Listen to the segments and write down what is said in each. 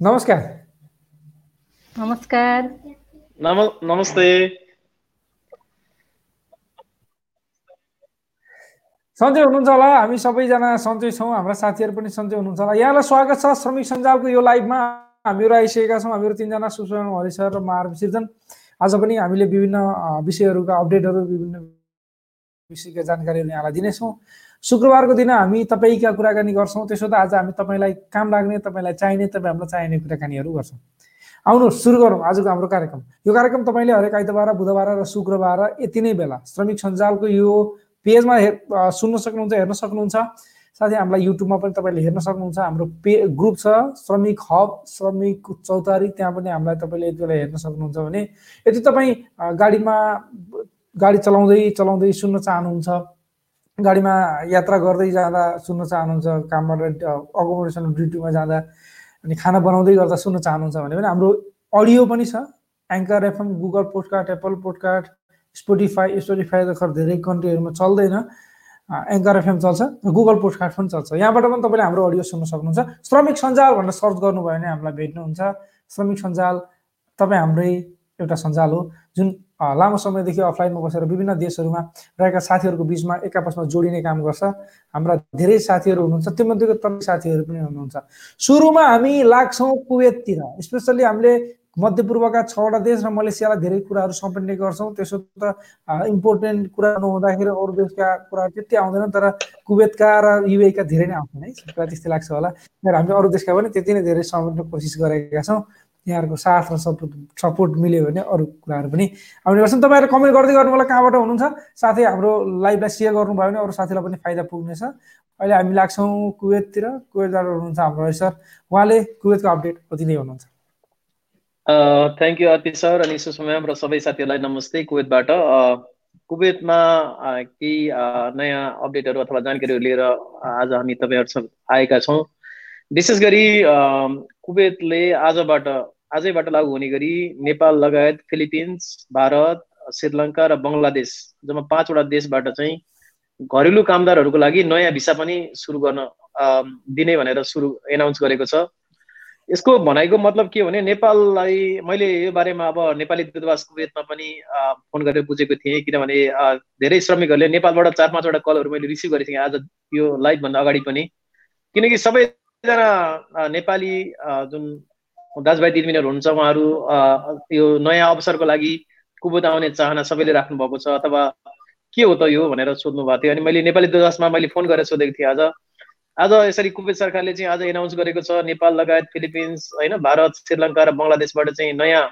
नमस्कार नमस्कार नम नमस्ते सन्चै हुनुहुन्छ होला हामी सबैजना सन्चै छौँ हाम्रा साथीहरू पनि सन्चै हुनुहुन्छ होला। यहाँलाई स्वागत छ श्रमिक सञ्जालको यो लाइभमा। हामीहरू आइसकेका छौँ हामीहरू तिनजना सुशरण हरि सर र मार सिर्जन आज पनि हामीले विभिन्न विषयहरूका अपडेटहरू विभिन्न विषयका जानकारीहरू यहाँलाई दिनेछौँ। शुक्रबारको दिन हामी तपाईँका कुराकानी गर्छौँ। त्यसो त आज हामी तपाईँलाई काम लाग्ने तपाईँलाई चाहिने तपाईँ हामीलाई चाहिने कुराकानीहरू गर्छौँ। आउनुहोस् सुरु गरौँ। आजको हाम्रो कार्यक्रम। यो कार्यक्रम तपाईँले हरेक आइतबार बुधबार र शुक्रबार यति नै बेला श्रमिक सञ्जालको यो पेजमा हेर सुन्न सक्नुहुन्छ हेर्न सक्नुहुन्छ। साथै हामीलाई युट्युबमा पनि तपाईँले हेर्न सक्नुहुन्छ। हाम्रो पे ग्रुप छ श्रमिक हब श्रमिक चौतारी। त्यहाँ पनि हामीलाई तपाईँले यति बेला हेर्न सक्नुहुन्छ भने यदि तपाईँ गाडीमा गाडी चलाउँदै चलाउँदै सुन्न चाहनुहुन्छ। गाडीमा यात्रा गर्दै जाँदा सुन्न चाहनुहुन्छ कामबाट अकोमोडेसन ड्युटीमा जाँदा अनि खाना बनाउँदै गर्दा सुन्न चाहनुहुन्छ भने पनि हाम्रो अडियो पनि छ। Anchor FM Google podcast Apple podcast Spotify Spotify त धेरै कन्ट्रीहरूमा चल्दैन। एङ्कर एफएम चल्छ गुगल पोस्टकार्ड पनि चल्छ। यहाँबाट पनि तपाईँले हाम्रो अडियो सुन्न सक्नुहुन्छ। श्रमिक सञ्जाल भनेर सर्च गर्नुभयो भने हामीलाई भेट्नुहुन्छ। श्रमिक सञ्जाल तपाईँ हाम्रै एउटा सञ्जाल हो। जुन लामो समयदेखि अफलाइनमा बसेर विभिन्न देशहरूमा रहेका साथीहरूको बिचमा एक आपसमा जोडिने काम गर्छ। हाम्रा धेरै साथीहरू हुनुहुन्छ त्योमध्येको तपाईँ साथीहरू पनि हुनुहुन्छ। सुरुमा हामी लाग्छौँ कुवेततिर स्पेसल्ली हामीले मध्यपूर्वका छवटा देश र मलेसियालाई धेरै कुराहरू समेट्ने गर्छौँ। त्यसो त इम्पोर्टेन्ट कुरा नहुँदाखेरि अरू देशका कुराहरू त्यति आउँदैन तर कुवेतका र युएका धेरै नै आउँछन् है। त्यस्तै लाग्छ होला। हामी अरू देशका पनि त्यति नै धेरै समेट्ने कोसिस गरेका छौँ। यहाँहरूको साथ र सपोर्ट सपोर्ट मिल्यो भने अरू कुराहरू पनि। आउने गर्छन् तपाईँहरू कमेन्ट गर्दै गर्नु होला कहाँबाट हुनुहुन्छ? साथै हाम्रो लाइभलाई सेयर गर्नुभयो भने अरू साथीलाई पनि फाइदा पुग्नेछ। अहिले हामी लाग्छौँ कुवेततिर। कुवेतबाट हुनुहुन्छ हाम्रो सर। उहाँले कुवेतको अपडेट कति नै हुनुहुन्छ थ्याङ्क यू अति सर अनि सुषमा र सबै साथीहरूलाई नमस्ते कुवेतबाट। कुवेतमा केही नयाँ अपडेटहरू अथवा जानकारीहरू लिएर आज हामी तपाईँहरूसँग आएका छौँ। विशेष गरी कुवेतले आजबाट आजैबाट लागू हुने गरी नेपाल लगायत फिलिपिन्स भारत श्रीलङ्का र बङ्गलादेश जम्मा पाँचवटा देशबाट चाहिँ घरेलु कामदारहरूको लागि नयाँ भिसा पनि सुरु गर्न दिने भनेर सुरु एनाउन्स गरेको छ। यसको भनाइको मतलब के भने नेपाललाई मैले यो बारेमा अब नेपाली दूतावास कुवेतमा पनि फोन गरेर बुझेको थिएँ किनभने धेरै श्रमिकहरूले नेपालबाट चार पाँचवटा कलहरू मैले रिसिभ गरेको थिएँ आज यो लाइभभन्दा अगाडि पनि। किनकि सबैजना नेपाली जुन दाजुभाइ दिदीबहिनीहरू हुन्छ उहाँहरू यो नयाँ अवसरको लागि कुवेत आउने चाहना सबैले राख्नुभएको छ अथवा के हो त यो भनेर सोध्नु भएको थियो। अनि मैले नेपाली दूतावासमा मैले फोन गरेर सोधेको थिएँ आज आज यसरी कुवेत सरकारले चाहिँ आज एनाउन्स गरेको छ नेपाल लगायत फिलिपिन्स होइन भारत श्रीलङ्का र बङ्गलादेशबाट चाहिँ नयाँ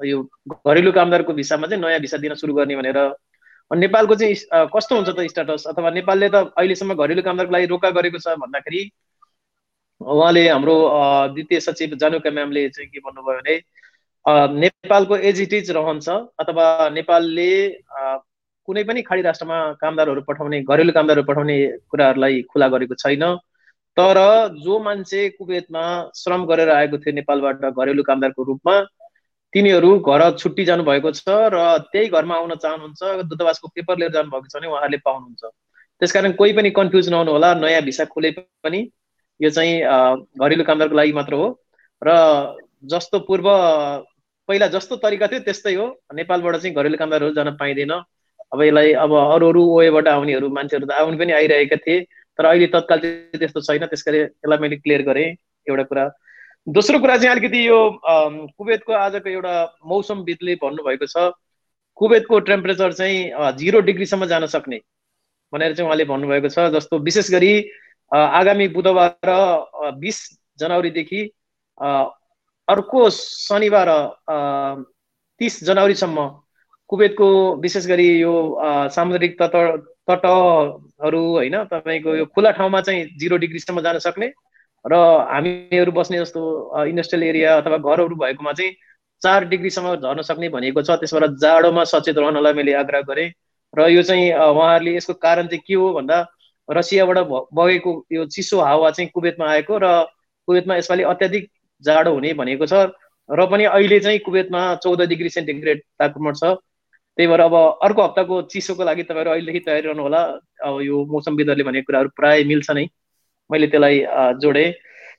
यो घरेलु कामदारको भिसामा चाहिँ नयाँ भिसा दिन सुरु गर्ने भनेर नेपालको चाहिँ कस्तो हुन्छ त स्टाटस अथवा नेपालले त अहिलेसम्म घरेलु कामदारको लागि रोका गरेको छ भन्दाखेरि उहाँले हाम्रो द्वितीय सचिव जानुका म्यामले चाहिँ के भन्नुभयो भने नेपालको एजिटिज रहन्छ अथवा नेपालले कुनै पनि खाडी राष्ट्रमा कामदारहरू पठाउने घरेलु कामदारहरू पठाउने कुराहरूलाई खुला गरेको छैन। तर जो मान्छे कुवेतमा श्रम गरेर आएको थियो नेपालबाट घरेलु कामदारको रूपमा तिनीहरू घर छुट्टी जानुभएको छ र त्यही घरमा आउन चाहनुहुन्छ दूतावासको पेपर लिएर जानुभएको छ भने उहाँहरूले पाउनुहुन्छ। त्यसकारण कोही पनि कन्फ्युज नहुनु होला नयाँ भिसा खोले पनि। यो चाहिँ घरेलु कामदारको लागि मात्र हो। र जस्तो पूर्व पहिला जस्तो तरिका थियो त्यस्तै हो। नेपालबाट चाहिँ घरेलु कामदारहरू जान पाइँदैन। अब यसलाई अब अरू अरू वेबाट आउनेहरू मान्छेहरू त आउने पनि आइरहेका थिए। तर अहिले तत्काल चाहिँ त्यस्तो छैन। त्यस गरी यसलाई मैले क्लियर गरेँ एउटा कुरा। दोस्रो कुरा चाहिँ अलिकति यो कुवेतको आजको एउटा मौसमविदले भन्नुभएको छ कुवेतको टेम्परेचर चाहिँ जिरो डिग्रीसम्म जान सक्ने भनेर चाहिँ उहाँले भन्नुभएको छ। जस्तो विशेष गरी आगामी बुधबार बिस जनवरीदेखि अर्को शनिबार तिस जनवरीसम्म कुवेतको विशेष गरी यो सामुद्रिक तट तटहरू होइन तपाईँको यो खुला ठाउँमा चाहिँ जिरो डिग्रीसम्म जान सक्ने र हामीहरू बस्ने जस्तो इन्डस्ट्रियल एरिया अथवा घरहरू भएकोमा चाहिँ चार डिग्रीसम्म झर्न सक्ने भनेको छ। त्यसबाट जाडोमा सचेत रहनलाई मैले आग्रह गरेँ। र यो चाहिँ उहाँहरूले यसको कारण चाहिँ के हो भन्दा रसियाबाट बगेको यो चिसो हावा चाहिँ कुवेतमा आएको र कुवेतमा यसपालि अत्याधिक जाडो हुने भनेको छ र पनि अहिले चाहिँ कुवेतमा चौध डिग्री सेन्टिग्रेड तापक्रमण छ। त्यही भएर अब अर्को हप्ताको चिसोको लागि तपाईँहरू अहिलेदेखि तयारी रहनु होला। अब यो मौसमविदहरूले भनेको कुराहरू प्राय मिल्छ नै। मैले त्यसलाई जोडेँ।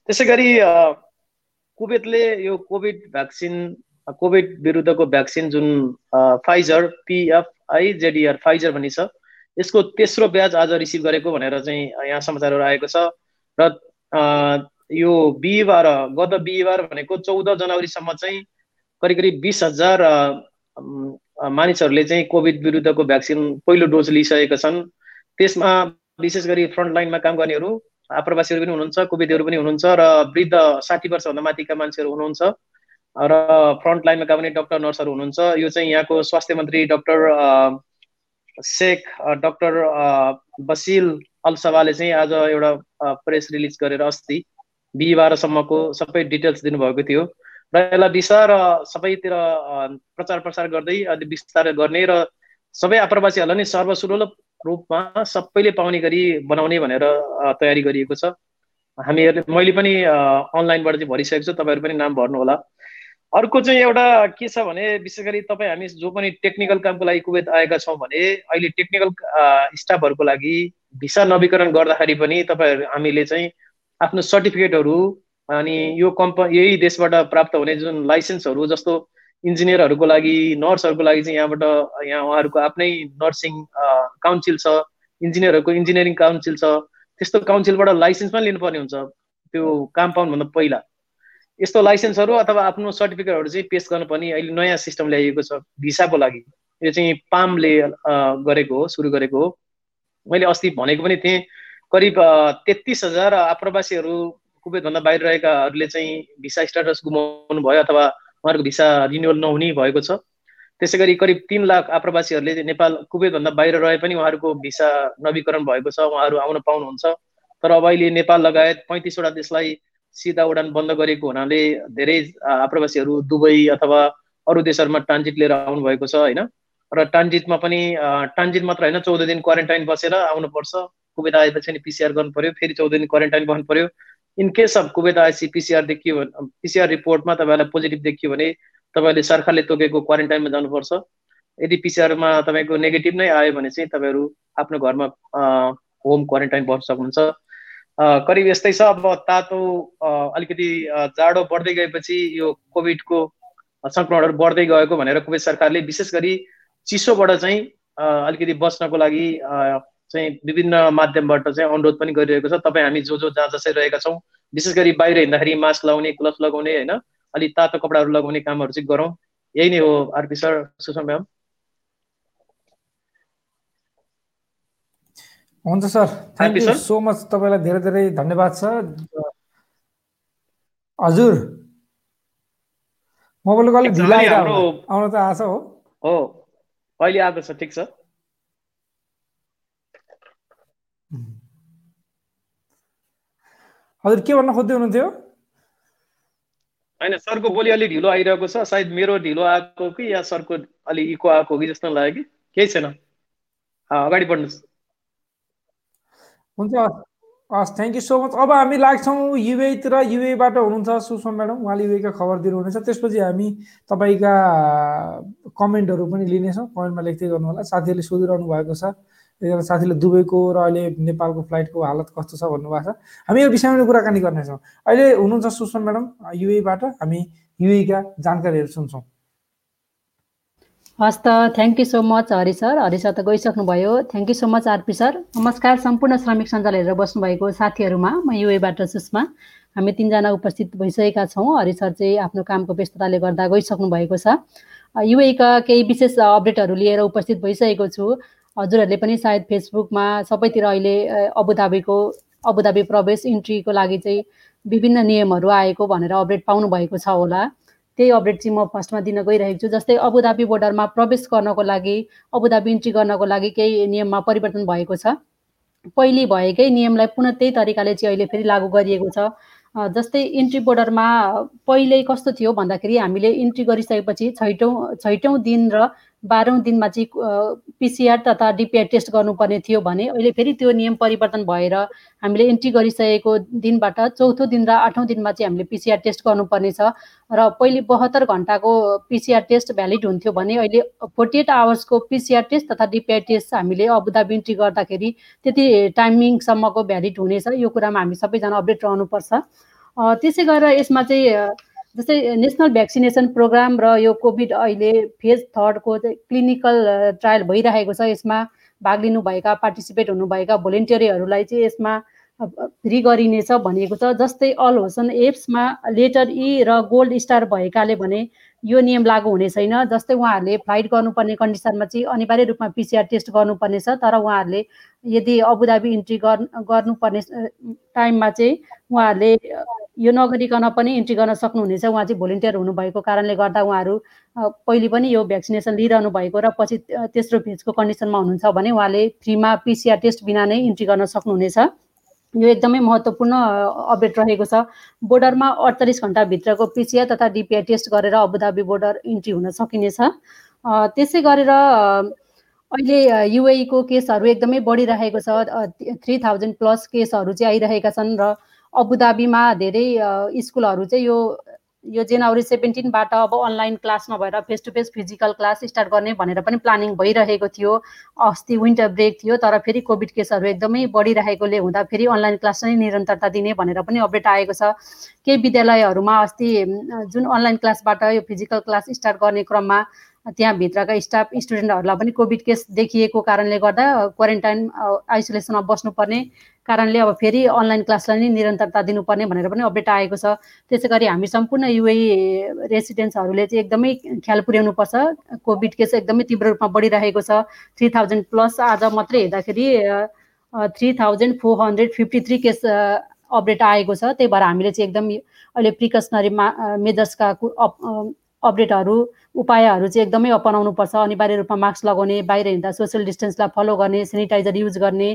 त्यसै गरी कुवेतले यो कोभिड भ्याक्सिन कोभिड विरुद्धको भ्याक्सिन जुन फाइजर पिएफआई जेडिआर फाइजर भन्ने छ यसको तेस्रो ब्याज आज रिसिभ गरेको भनेर चाहिँ यहाँ समाचारहरू आएको छ। र यो बिहिबार गत बिहिबार भनेको चौध जनवरीसम्म चाहिँ करिब करिब बिस हजार मानिसहरूले चाहिँ कोभिड विरुद्धको भ्याक्सिन पहिलो डोज लिइसकेका छन्। त्यसमा विशेष गरी फ्रन्ट लाइनमा काम गर्नेहरू आप्रवासीहरू पनि हुनुहुन्छ कोभिडहरू पनि हुनुहुन्छ र वृद्ध साठी वर्षभन्दा माथिका मान्छेहरू हुनुहुन्छ। र फ्रन्ट लाइनमा काम गर्ने डक्टर नर्सहरू हुनुहुन्छ। यो चाहिँ यहाँको स्वास्थ्य मन्त्री डक्टर शेख डक्टर बसिल अल्सवाले चाहिँ आज एउटा प्रेस रिलिज गरेर अस्ति बिहिबारसम्मको सबै डिटेल्स दिनुभएको थियो। र यसलाई बिस्तार सबैतिर प्रचार प्रसार गर्दै अलि बिस्तार गर्ने र सबै आप्रवासीहरूलाई नै सर्वसुलभ रूपमा सबैले पाउने गरी बनाउने भनेर तयारी गरिएको छ। हामीहरूले मैले पनि अनलाइनबाट चाहिँ भरिसकेको छु तपाईँहरू पनि नाम भर्नु होला अर्को चाहिँ एउटा के छ भने विशेष गरी तपाईँ हामी जो पनि टेक्निकल कामको लागि कुवेत आएका छौँ भने अहिले टेक्निकल स्टाफहरूको लागि भिसा नवीकरण गर्दाखेरि पनि तपाईँहरू हामीले चाहिँ आफ्नो सर्टिफिकेटहरू अनि यो कम्प यही देशबाट प्राप्त हुने जुन लाइसेन्सहरू जस्तो इन्जिनियरहरूको लागि नर्सहरूको लागि चाहिँ यहाँबाट यहाँ उहाँहरूको आफ्नै नर्सिङ काउन्सिल छ इन्जिनियरहरूको इन्जिनियरिङ काउन्सिल छ त्यस्तो काउन्सिलबाट लाइसेन्स पनि लिनुपर्ने हुन्छ। त्यो काम पाउनुभन्दा पहिला। यस्तो लाइसेन्सहरू अथवा आफ्नो सर्टिफिकेटहरू चाहिँ पेस गर्नुपर्ने अहिले नयाँ सिस्टम ल्याइएको छ भिसाको लागि। यो चाहिँ पामले गरेको हो सुरु गरेको हो। मैले अस्ति भनेको पनि थिएँ करिब तेत्तिस हजार आप्रवासीहरू कुवेतभन्दा बाहिर रहेकाहरूले चाहिँ भिसा स्ट्याटस गुमाउनु भयो अथवा उहाँहरूको भिसा रिन्युअल नहुने भएको छ। त्यसै गरी करिब तिन लाख आप्रवासीहरूले नेपाल कुवेतभन्दा बाहिर रहे पनि उहाँहरूको भिसा नवीकरण भएको छ उहाँहरू आउन पाउनुहुन्छ। तर अब अहिले नेपाल लगायत पैँतिसवटा देशलाई सिधा उडान बन्द गरेको हुनाले धेरै आप्रवासीहरू दुबई अथवा अरू देशहरूमा ट्रान्जिट लिएर आउनुभएको छ होइन? र ट्रान्जिटमा पनि ट्रान्जिट मात्र होइन चौध दिन क्वारेन्टाइन बसेर आउनुपर्छ। कुवेत आएपछि नि पिसिआर गर्नु पर्यो फेरि चौध दिन क्वारेन्टाइन बस्नु पर्यो। इन केस अफ कुवेत आएपछि पिसिआर देखियो भने पिसिआर रिपोर्टमा तपाईँहरूलाई पोजिटिभ देखियो भने तपाईँहरूले सरकारले तोकेको क्वारेन्टाइनमा जानुपर्छ। यदि पिसिआरमा तपाईँको नेगेटिभ नै आयो भने चाहिँ तपाईँहरू आफ्नो घरमा होम क्वारेन्टाइन बस्न सक्नुहुन्छ। करिब यस्तै छ। अब तातो अलिकति जाडो बढ्दै गएपछि यो कोभिडको सङ्क्रमणहरू बढ्दै गएको भनेर कुवेत सरकारले विशेष गरी चिसोबाट चाहिँ अलिकति बस्नको लागि चाहिँ विभिन्न माध्यमबाट चाहिँ अनुरोध पनि गरिरहेको छ। तपाईँ हामी जो जो जहाँ जसै रहेका छौँ विशेष गरी बाहिर हिँड्दाखेरि मास्क लगाउने ग्लोभ्स लगाउने होइन? अलिक तातो कपडाहरू लगाउने कामहरू चाहिँ गरौँ। यही नै हो आरपी सर सुषमा म्याम। हुन्छ sir. Thank you so much तपाईँलाई धेरै धेरै धन्यवाद छ। हजुर। मोबाइलको अलिक ढिला आउन त आएको हो। हो अहिले आएको ठिक छ? हजुर के भन्न खोज्दै हुनुहुन्थ्यो? होइन सरको बोली अलिक ढिलो आइरहेको छ। सायद मेरो ढिलो आएको कि या सरको अलिक इको आएको कि जस्तो लाग्यो कि? केही छैन। अगाडि बढ्नुहोस्। हुन्छ। हस् थ्याङ्क यू सो मच अब हामी लाग्छौँ युएतिर युएबाट हुनुहुन्छ सुषमा म्याडम। उहाँले युएका खबर दिनुहुनेछ। त्यसपछि हामी तपाईँका कमेन्टहरू पनि लिनेछौँ। कमेन्टमा लेख्दै गर्नु होला साथीहरूले सोधिरहनु भएको छ। एकजना साथीले दुबईको र अहिले नेपालको फ्लाइटको हालत कस्तो छ भन्नुभएको छ। हामी यो विषयमा कुराकानी गर्नेछौँ। अहिले हुनुहुन्छ सुषमा म्याडम। युएबाट हामी युएका जानकारीहरू सुन्छौँ। हस् त thank you so much Hari sir Hari sir त गइसक्नुभयो. Thank you so much RP sir नमस्कार सम्पूर्ण श्रमिक सञ्जाल हेरेर बस्नुभएको साथीहरूमा म युएबाट सुषमा हामी तिनजना उपस्थित भइसकेका छौँ। हरि सर चाहिँ आफ्नो कामको व्यस्तताले गर्दा गइसक्नु भएको छ युएका केही विशेष अपडेटहरू लिएर उपस्थित भइसकेको छु। हजुरहरूले पनि सायद फेसबुकमा सबैतिर अहिले अबुधाबीको अबुधाबी प्रवेश इन्ट्रीको लागि चाहिँ विभिन्न नियमहरू आएको भनेर अपडेट पाउनु भएको छ होला। त्यही अपडेट चाहिँ म फर्स्टमा दिन गइरहेको छु जस्तै अबुधाबी बोर्डरमा प्रवेश गर्नको लागि अबुधाबी इन्ट्री गर्नको लागि केही नियममा परिवर्तन भएको छ। पहिले भएकै नियमलाई पुनः त्यही तरिकाले चाहिँ अहिले फेरि लागू गरिएको छ। जस्तै इन्ट्री बोर्डरमा पहिले कस्तो थियो भन्दाखेरि हामीले इन्ट्री गरिसकेपछि छैटौँ छैटौँ दिन र बाह्रौँ दिनमा चाहिँ पिसिआर तथा डिपिआर टेस्ट गर्नुपर्ने थियो भने अहिले फेरि त्यो नियम परिवर्तन भएर हामीले इन्ट्री गरिसकेको दिनबाट चौथो दिन र आठौँ दिनमा चाहिँ हामीले पिसिआर टेस्ट गर्नुपर्ने छ र पहिले बहत्तर घन्टाको पिसिआर टेस्ट भ्यालिड हुन्थ्यो भने अहिले फोर्टी एट आवर्सको पिसिआर टेस्ट तथा डिपिआर टेस्ट हामीले अबुधाबी इन्ट्री गर्दाखेरि त्यति टाइमिङसम्मको भ्यालिड हुनेछ। यो कुरामा हामी सबैजना अपडेट रहनुपर्छ। त्यसै गरेर यसमा चाहिँ जस्तै नेसनल भ्याक्सिनेसन प्रोग्राम र यो कोभिड अहिले फेज थर्डको क्लिनिकल ट्रायल भइरहेको छ। यसमा भाग लिनुभएका पार्टिसिपेट हुनुभएका भोलिन्टियरहरूलाई चाहिँ यसमा फ्री गरिनेछ भनिएको छ। जस्तै अल होसन एप्समा लेटर ई र गोल्ड स्टार भएकाले भने यो नियम लागू हुने छैन। जस्तै उहाँहरूले फ्लाइट गर्नुपर्ने कन्डिसनमा चाहिँ अनिवार्य रूपमा पिसिआर टेस्ट गर्नुपर्नेछ तर उहाँहरूले यदि अबुधाबी इन्ट्री गर्नुपर्ने टाइममा चाहिँ उहाँहरूले यो नगरिकन पनि इन्ट्री गर्न सक्नुहुनेछ। उहाँ चाहिँ भोलिन्टियर हुनुभएको कारणले गर्दा उहाँहरू पहिले पनि यो भ्याक्सिनेसन लिइरहनु भएको र पछि तेस्रो फेजको कन्डिसनमा हुनुहुन्छ भने उहाँले फ्रीमा पिसिआर टेस्ट बिना नै इन्ट्री गर्न सक्नुहुनेछ। यो एकदमै महत्त्वपूर्ण अपडेट रहेको छ। बोर्डरमा अडचालिस घन्टाभित्रको पिसिआर तथा डिपिआई टेस्ट गरेर अबुधाबी बोर्डर इन्ट्री हुन सकिनेछ। त्यसै गरेर अहिले युएईको केसहरू एकदमै बढिरहेको छ। थ्री थाउजन्ड प्लस केसहरू चाहिँ आइरहेका छन् र अबुधाबीमा धेरै स्कुलहरू चाहिँ यो यो जनवरी सेभेन्टिनबाट अब अनलाइन क्लास नभएर face to face physical class start गर्ने भनेर पनि प्लानिङ भइरहेको थियो। अस्ति विन्टर ब्रेक थियो तर फेरि कोभिड केसहरू एकदमै बढिरहेकोले हुँदा फेरि अनलाइन क्लास नै निरन्तरता दिने भनेर पनि अपडेट आएको छ। केही विद्यालयहरूमा अस्ति जुन अनलाइन क्लासबाट यो फिजिकल क्लास स्टार्ट गर्ने क्रममा त्यहाँभित्रका स्टाफ स्टुडेन्टहरूलाई पनि कोभिड केस देखिएको कारणले गर्दा क्वारेन्टाइन आइसोलेसनमा बस्नुपर्ने कारणले अब फेरि अनलाइन क्लासलाई नै निरन्तरता दिनुपर्ने भनेर पनि अपडेट आएको छ। त्यसै गरी हामी सम्पूर्ण युए रेसिडेन्ट्सहरूले चाहिँ एकदमै ख्याल पुर्याउनुपर्छ। कोभिड केस एकदमै तीव्र रूपमा बढिरहेको छ। थ्री थाउजन्ड प्लस आज मात्रै हेर्दाखेरि three thousand four hundred fifty three case update आएको छ। त्यही भएर हामीले चाहिँ एकदम अहिले प्रिकसनरी मा मेजर्सका अपडेटहरू उपायहरू चाहिँ एकदमै अपनाउनुपर्छ अनिवार्य रूपमा मास्क लगाउने बाहिर हिँड्दा सोसियल डिस्टेन्सलाई फलो गर्ने सेनिटाइजर युज गर्ने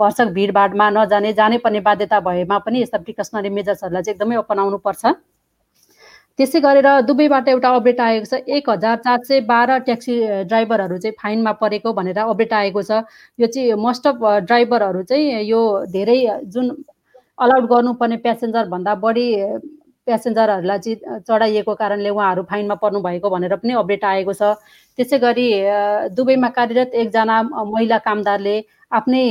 भर्सक भिडभाडमा नजाने जानै पर्ने बाध्यता भएमा पनि यस्ता प्रिकसनरी मेजर्सहरूलाई चाहिँ एकदमै अपनाउनु पर्छ। त्यसै गरेर दुबईबाट एउटा अपडेट आएको छ एक हजार चार सय बाह्र ट्याक्सी ड्राइभरहरू चाहिँ फाइनमा परेको भनेर अपडेट आएको छ। यो चाहिँ मोस्ट अफ ड्राइभरहरू चाहिँ यो धेरै जुन अलाउड गर्नुपर्ने प्यासेन्जरभन्दा बढी प्यासेन्जरहरूलाई चाहिँ चढाइएको कारणले उहाँहरू फाइनमा पर्नु भएको भनेर पनि अपडेट आएको छ। त्यसै गरी दुबईमा कार्यरत एकजना महिला कामदारले आफ्नै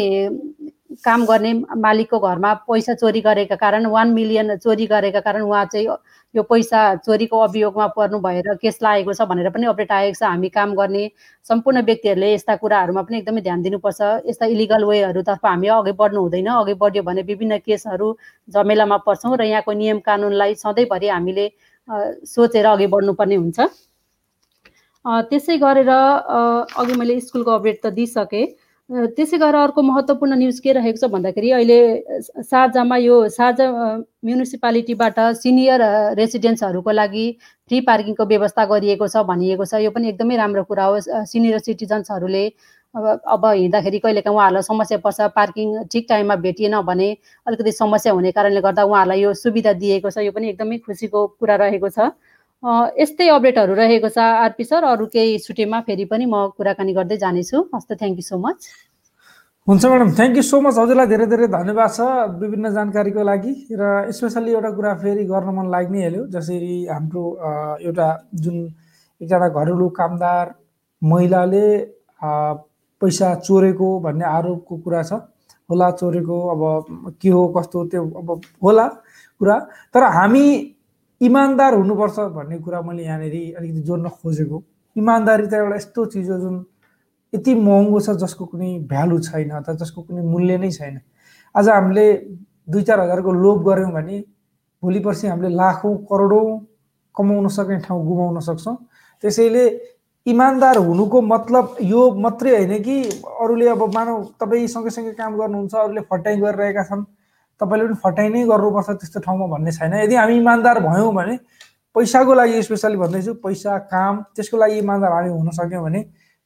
काम गर्ने मालिकको घरमा पैसा चोरी गरेका कारण वान मिलियन चोरी गरेका कारण उहाँ चाहिँ यो पैसा चोरीको अभियोगमा पर्नु भएर केस लागेको छ भनेर पनि अपडेट आएको छ। हामी काम गर्ने सम्पूर्ण व्यक्तिहरूले यस्ता कुराहरूमा पनि एकदमै ध्यान दिनुपर्छ। यस्ता इलिगल वेहरूतर्फ हामी अघि बढ्नु हुँदैन। अघि बढ्यो भने विभिन्न केसहरू झमेलामा पर्छौँ र यहाँको नियम कानुनलाई सधैँभरि हामीले सोचेर अघि बढ्नुपर्ने हुन्छ। त्यसै गरेर अघि मैले स्कुलको अपडेट त दिइसकेँ। त्यसै गरेर अर्को महत्त्वपूर्ण न्युज के रहेको छ भन्दाखेरि अहिले सार्जामा यो सार्जा म्युनिसिपालिटीबाट सिनियर रेसिडेन्ट्सहरूको लागि फ्री पार्किङको व्यवस्था गरिएको छ भनिएको छ। यो पनि एकदमै राम्रो कुरा हो। सिनियर सिटिजन्सहरूले अब अब हिँड्दाखेरि कहिलेकाहीँ उहाँहरूलाई समस्या पर्छ पार्किङ ठिक टाइममा भेटिएन भने अलिकति समस्या हुने कारणले गर्दा उहाँहरूलाई यो सुविधा दिएको छ। यो पनि एकदमै खुसीको कुरा रहेको छ। यस्तै अपडेटहरू रहेको छ आरपी सर। अरू केही छुट्टीमा फेरि पनि म कुराकानी गर्दै जानेछु। हस्त थ्याङ्क यू सो मच हुन्छ madam thank you so much हजुरलाई धेरै धेरै धन्यवाद छ विभिन्न जानकारीको लागि र स्पेसल्ली एउटा कुरा फेरि गर्न मन लाग्ने हाल्यो जसरी हाम्रो एउटा जुन एकजना घरेलु कामदार महिलाले पैसा चोरेको भन्ने आरोपको कुरा छ होला चोरेको अब के हो कस्तो त्यो अब होला कुरा। तर हामी इमान्दार हुनुपर्छ भन्ने कुरा मैले यहाँनिर अलिकति जोड्न खोजेको। इमान्दारी त एउटा यस्तो चिज हो जुन यति महँगो छ जसको कुनै भ्यालु छैन अथवा जसको कुनै मूल्य नै छैन। आज हामीले दुई चार हजारको लोभ गऱ्यौँ भने भोलि पर्सि हामीले लाखौँ करोडौँ कमाउन सक्ने ठाउँ गुमाउन सक्छौँ। त्यसैले इमान्दार हुनुको मतलब यो मात्रै होइन कि अरूले अब मानव तपाईँ सँगै काम गर्नुहुन्छ अरूले फटाइ गरिरहेका छन्। तपाईँले पनि फटाइ नै गर्नुपर्छ त्यस्तो ठाउँमा भन्ने छैन। यदि हामी इमान्दार भयौँ भने पैसाको लागि स्पेसली भन्दैछु पैसा काम त्यसको लागि इमान्दार हामी हुन सक्यौँ भने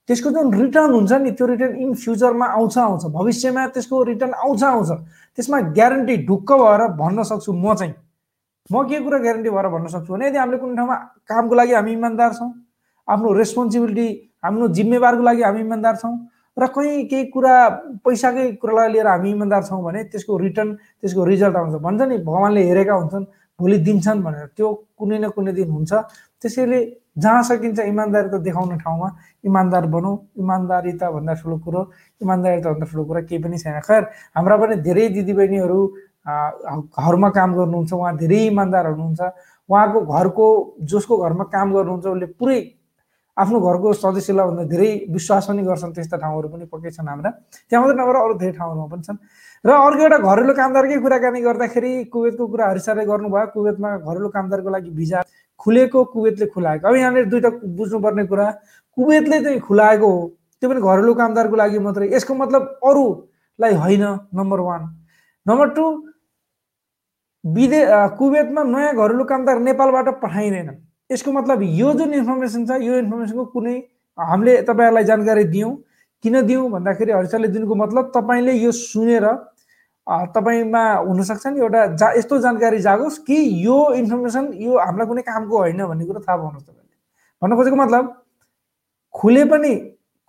त्यसको जुन रिटर्न हुन्छ नि त्यो रिटर्न इन फ्युचरमा आउँछ आउँछ। भविष्यमा त्यसको रिटर्न आउँछ आउँछ। त्यसमा ग्यारेन्टी ढुक्क भएर भन्न सक्छु म चाहिँ। म के कुरा ग्यारेन्टी भएर भन्न सक्छु भने यदि हामीले कुनै ठाउँमा कामको लागि हामी इमान्दार छौँ आफ्नो रेस्पोन्सिबिलिटी हाम्रो जिम्मेवारको लागि हामी इमान्दार छौँ र कहीँ केही कुरा पैसाकै कुरालाई लिएर हामी इमान्दार छौँ भने त्यसको रिटर्न त्यसको रिजल्ट आउँछ। भन्छ नि भगवान्ले हेरेका हुन्छन् भोलि दिन्छन् भनेर। त्यो कुनै न कुनै दिन हुन्छ। त्यसैले जहाँ सकिन्छ इमान्दारिता देखाउने ठाउँमा इमान्दार बनौँ। इमान्दारिता भन्दा ठुलो कुरो इमान्दारिता भन्दा ठुलो कुरा केही पनि छैन। खैर हाम्रा पनि धेरै दिदीबहिनीहरू घरमा काम गर्नुहुन्छ उहाँ धेरै इमान्दार हुनुहुन्छ। उहाँको घरको जसको घरमा काम गर्नुहुन्छ उसले पुरै आफ्नो घरको सदस्यलाई भन्दा धेरै विश्वास पनि गर्छन् त्यस्ता ठाउँहरू पनि पक्कै छन् हाम्रा। त्यहाँ मात्रै नभएर अरू धेरै ठाउँहरूमा पनि छन्। र अर्को एउटा घरेलु कामदारकै कुराकानी गर्दाखेरि कुवेतको कुरा हरिसारले गर्नुभयो। कुवेतमा घरेलु कामदारको लागि भिजा खुलेको कुवेतले खुलाएको। अब यहाँनिर दुइटा बुझ्नुपर्ने कुरा कुवेतले चाहिँ खुलाएको हो त्यो पनि घरेलु कामदारको लागि मात्रै। यसको मतलब अरूलाई होइन नम्बर वान नम्बर टू विदे कुवेतमा नयाँ घरेलु कामदार नेपालबाट पठाइँदैन यसको मतलब यो जुन इन्फर्मेसन छ यो इन्फर्मेसनको कुनै हामीले तपाईँहरूलाई जानकारी दियौँ। किन दियौँ भन्दाखेरि हरिसाले दिनुको मतलब तपाईँले यो सुनेर तपाईँमा हुनसक्छ नि एउटा जा यस्तो जानकारी जागोस् कि यो इन्फर्मेसन यो हामीलाई कुनै कामको होइन भन्ने कुरो थाहा पाउनुहोस् तपाईँले। भन्न खोजेको मतलब खुले पनि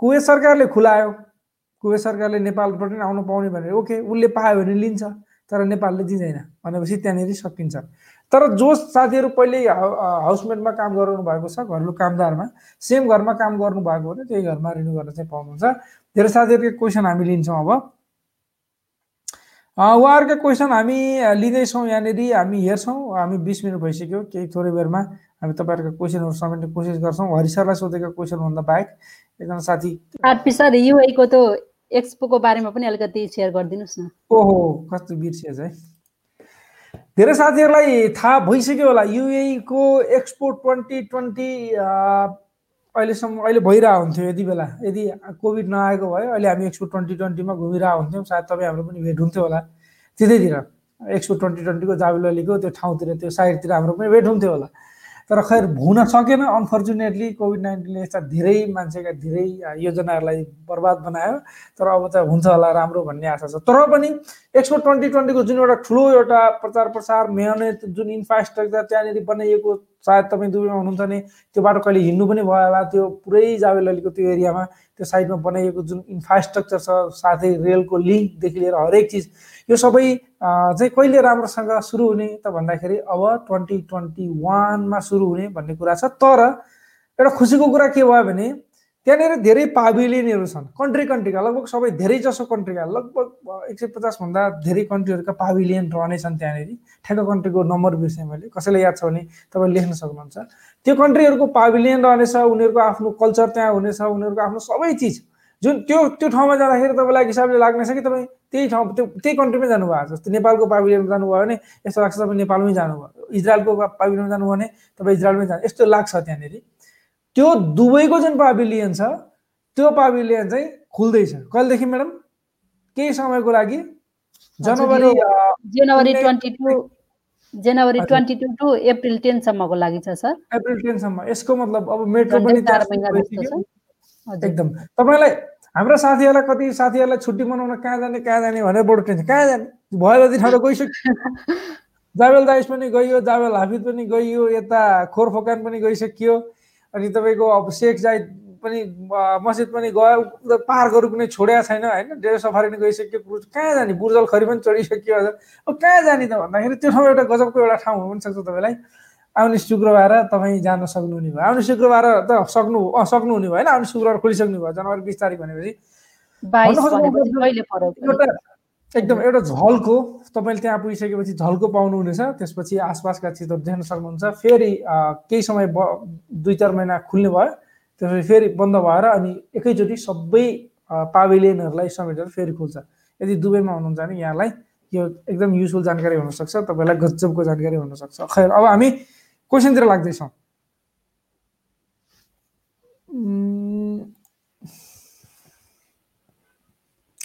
कुवेत सरकारले खुलायो। कुवेत सरकारले नेपालबाट आउनु पाउने भनेर ओके उसले पायो भने लिन्छ तर नेपालले दिँदैन भनेपछि त्यहाँनिर सकिन्छ। तर जो साथीहरू पहिल्यै हाउसमेटमा काम गराउनु भएको छ घरेलु कामदारमा। सेम घरमा काम गर्नुभएको भने त्यही घरमा रिन्यू गर्न चाहिँ पाउनुहुन्छ। धेरै साथीहरूको क्वेसन हामी लिन्छौँ अब। उहाँहरूका क्वेसन हामी लिँदैछौँ यहाँनिर हामी हेर्छौँ। हामी बिस मिनट भइसक्यो केही थोरै बेरमा हामी तपाईँहरूको क्वेसनहरू समेट्ने कोसिस गर्छौँ। हरि सरलाई सोधेका क्वेसनभन्दा बाहेक एकजना साथी सर युएको त एक्सपोको बारेमा पनि अलिकति सेयर गरिदिनुहोस् न। ओहो कस्तो बिर्सिएछ है। धेरै साथीहरूलाई थाहा भइसक्यो होला युएको एक्सपो ट्वेन्टी ट्वेन्टी अहिलेसम्म अहिले भइरहेको हुन्थ्यो यति बेला। यदि कोभिड नआएको भए अहिले हामी एक्सपो ट्वेन्टी ट्वेन्टीमा घुमिरहेको हुन्थ्यौँ सायद तपाईँ हाम्रो पनि भेट हुन्थ्यो होला। त्यतैतिर एक्सपो ट्वेन्टी ट्वेन्टीको जाबेललीको त्यो ठाउँतिर त्यो साइडतिर हाम्रो पनि भेट हुन्थ्यो होला। तर खैर हुन सकेन अनफर्चुनेटली कोभिड नाइन्टिनले यस्ता धेरै मान्छेका धेरै योजनाहरूलाई बर्बाद बनायो। तर अब त हुन्छ होला राम्रो भन्ने आशा छ। तर पनि एक्सपो ट्वेन्टी ट्वेन्टीको जुन एउटा ठुलो एउटा प्रचार प्रसार मेहनत जुन इन्फ्रास्ट्रक्चर त्यहाँनिर बनाइएको सायद तपाईँ दुबईमा हुनुहुन्छ भने त्यो बाटो कहिले हिँड्नु पनि भयो होला। त्यो पुरै जावेललीको त्यो एरियामा त्यो साइडमा बनाइएको जुन इन्फ्रास्ट्रक्चर छ साथै रेलको लिङ्कदेखि लिएर हरेक चिज यो सबै चाहिँ कहिले राम्रोसँग सुरु हुने त भन्दाखेरि अब ट्वेन्टी ट्वेन्टी वानमा सुरु हुने भन्ने कुरा छ। तर एउटा खुसीको कुरा के भयो भने त्यहाँनिर धेरै पाभिलियनहरू छन्। कन्ट्री कन्ट्रीका लगभग सबै धेरै जसो कन्ट्रीका लगभग एक सय पचासभन्दा धेरै कन्ट्रीहरूका पाभिलियन रहनेछन् त्यहाँनिर। ठ्याक्क कन्ट्रीको नम्बर बिर्सेँ मैले। कसैलाई याद छ भने तपाईँ लेख्न सक्नुहुन्छ। त्यो कन्ट्रीहरूको पाभिलियन रहनेछ उनीहरूको आफ्नो कल्चर त्यहाँ हुनेछ उनीहरूको आफ्नो सबै चिज। जुन त्यो त्यो ठाउँमा जाँदाखेरि तपाईँलाई हिसाबले लाग्नेछ कि तपाईँ त्यही ठाउँ त्यो त्यही कन्ट्रीमै जानुभएको जस्तो नेपालको पाभिलियनमा जानुभयो भने यस्तो लाग्छ तपाईँ नेपालमै जानुभयो। इजरायलको पाभिलियनमा जानुभयो भने तपाईँ इजरायलमै जानु यस्तो लाग्छ त्यहाँनिर। त्यो दुबईको जुन पाभिलियन छ त्यो पाभिलियन चाहिँ खुल्दैछ। कहिलेदेखि म्याडम केही समयको लागि? जनवरी जनवरी ट्वेन्टी टू जनवरी ट्वेन्टी टू टु अप्रिल टेनसम्मको लागि छ सर। अप्रिल टेनसम्म यसको मतलब अब मेट्रो पनि एकदम। तपाईँलाई हाम्रो साथीहरूलाई कति साथीहरूलाई छुट्टी मनाउन कहाँ जाने कहाँ जाने भनेर बडो टेन्सन। कहाँ जाने? भयो जति ठाउँ गइसक्यो। जावेल दाइस पनि गइयो जावेल हाफिज पनि गइयो यता खोरफोकान पनि गइसकियो। अनि तपाईँको अब सेख जाइत पनि मस्जिद पनि गयो। पार्कहरू कुनै छोडेको छैन होइन? डेढ सफारी पनि गइसक्यो। कहाँ जाने? बुर्जल खरी पनि चढिसक्यो। अब कहाँ जाने त भन्दाखेरि त्यो ठाउँ एउटा गजबको एउटा ठाउँ हुन सक्छ तपाईँलाई। आउने शुक्रबार तपाईँ जान सक्नुहुने भयो। आउने शुक्रबार त सक्नु सक्नुहुने भएन आउने शुक्रबार खोलिसक्नु भयो। जनवरी बिस तारिक भनेपछि। एकदम एउटा झल्को तपाईँले त्यहाँ पुगिसकेपछि झल्को पाउनुहुनेछ। त्यसपछि आसपासका चिजहरू देख्न सक्नुहुन्छ। फेरि केही समय ब दुई चार महिना खुल्ने भयो। त्यसपछि फेरि बन्द भएर अनि एकैचोटि सबै पाभिलियनहरूलाई समेटेर फेरि खुल्छ। यदि दुबईमा हुनुहुन्छ भने यहाँलाई यो एकदम युजफुल जानकारी हुनसक्छ। तपाईँलाई गजबको जानकारी हुनसक्छ। खैर अब हामी क्वेसनतिर लाग्दैछौँ।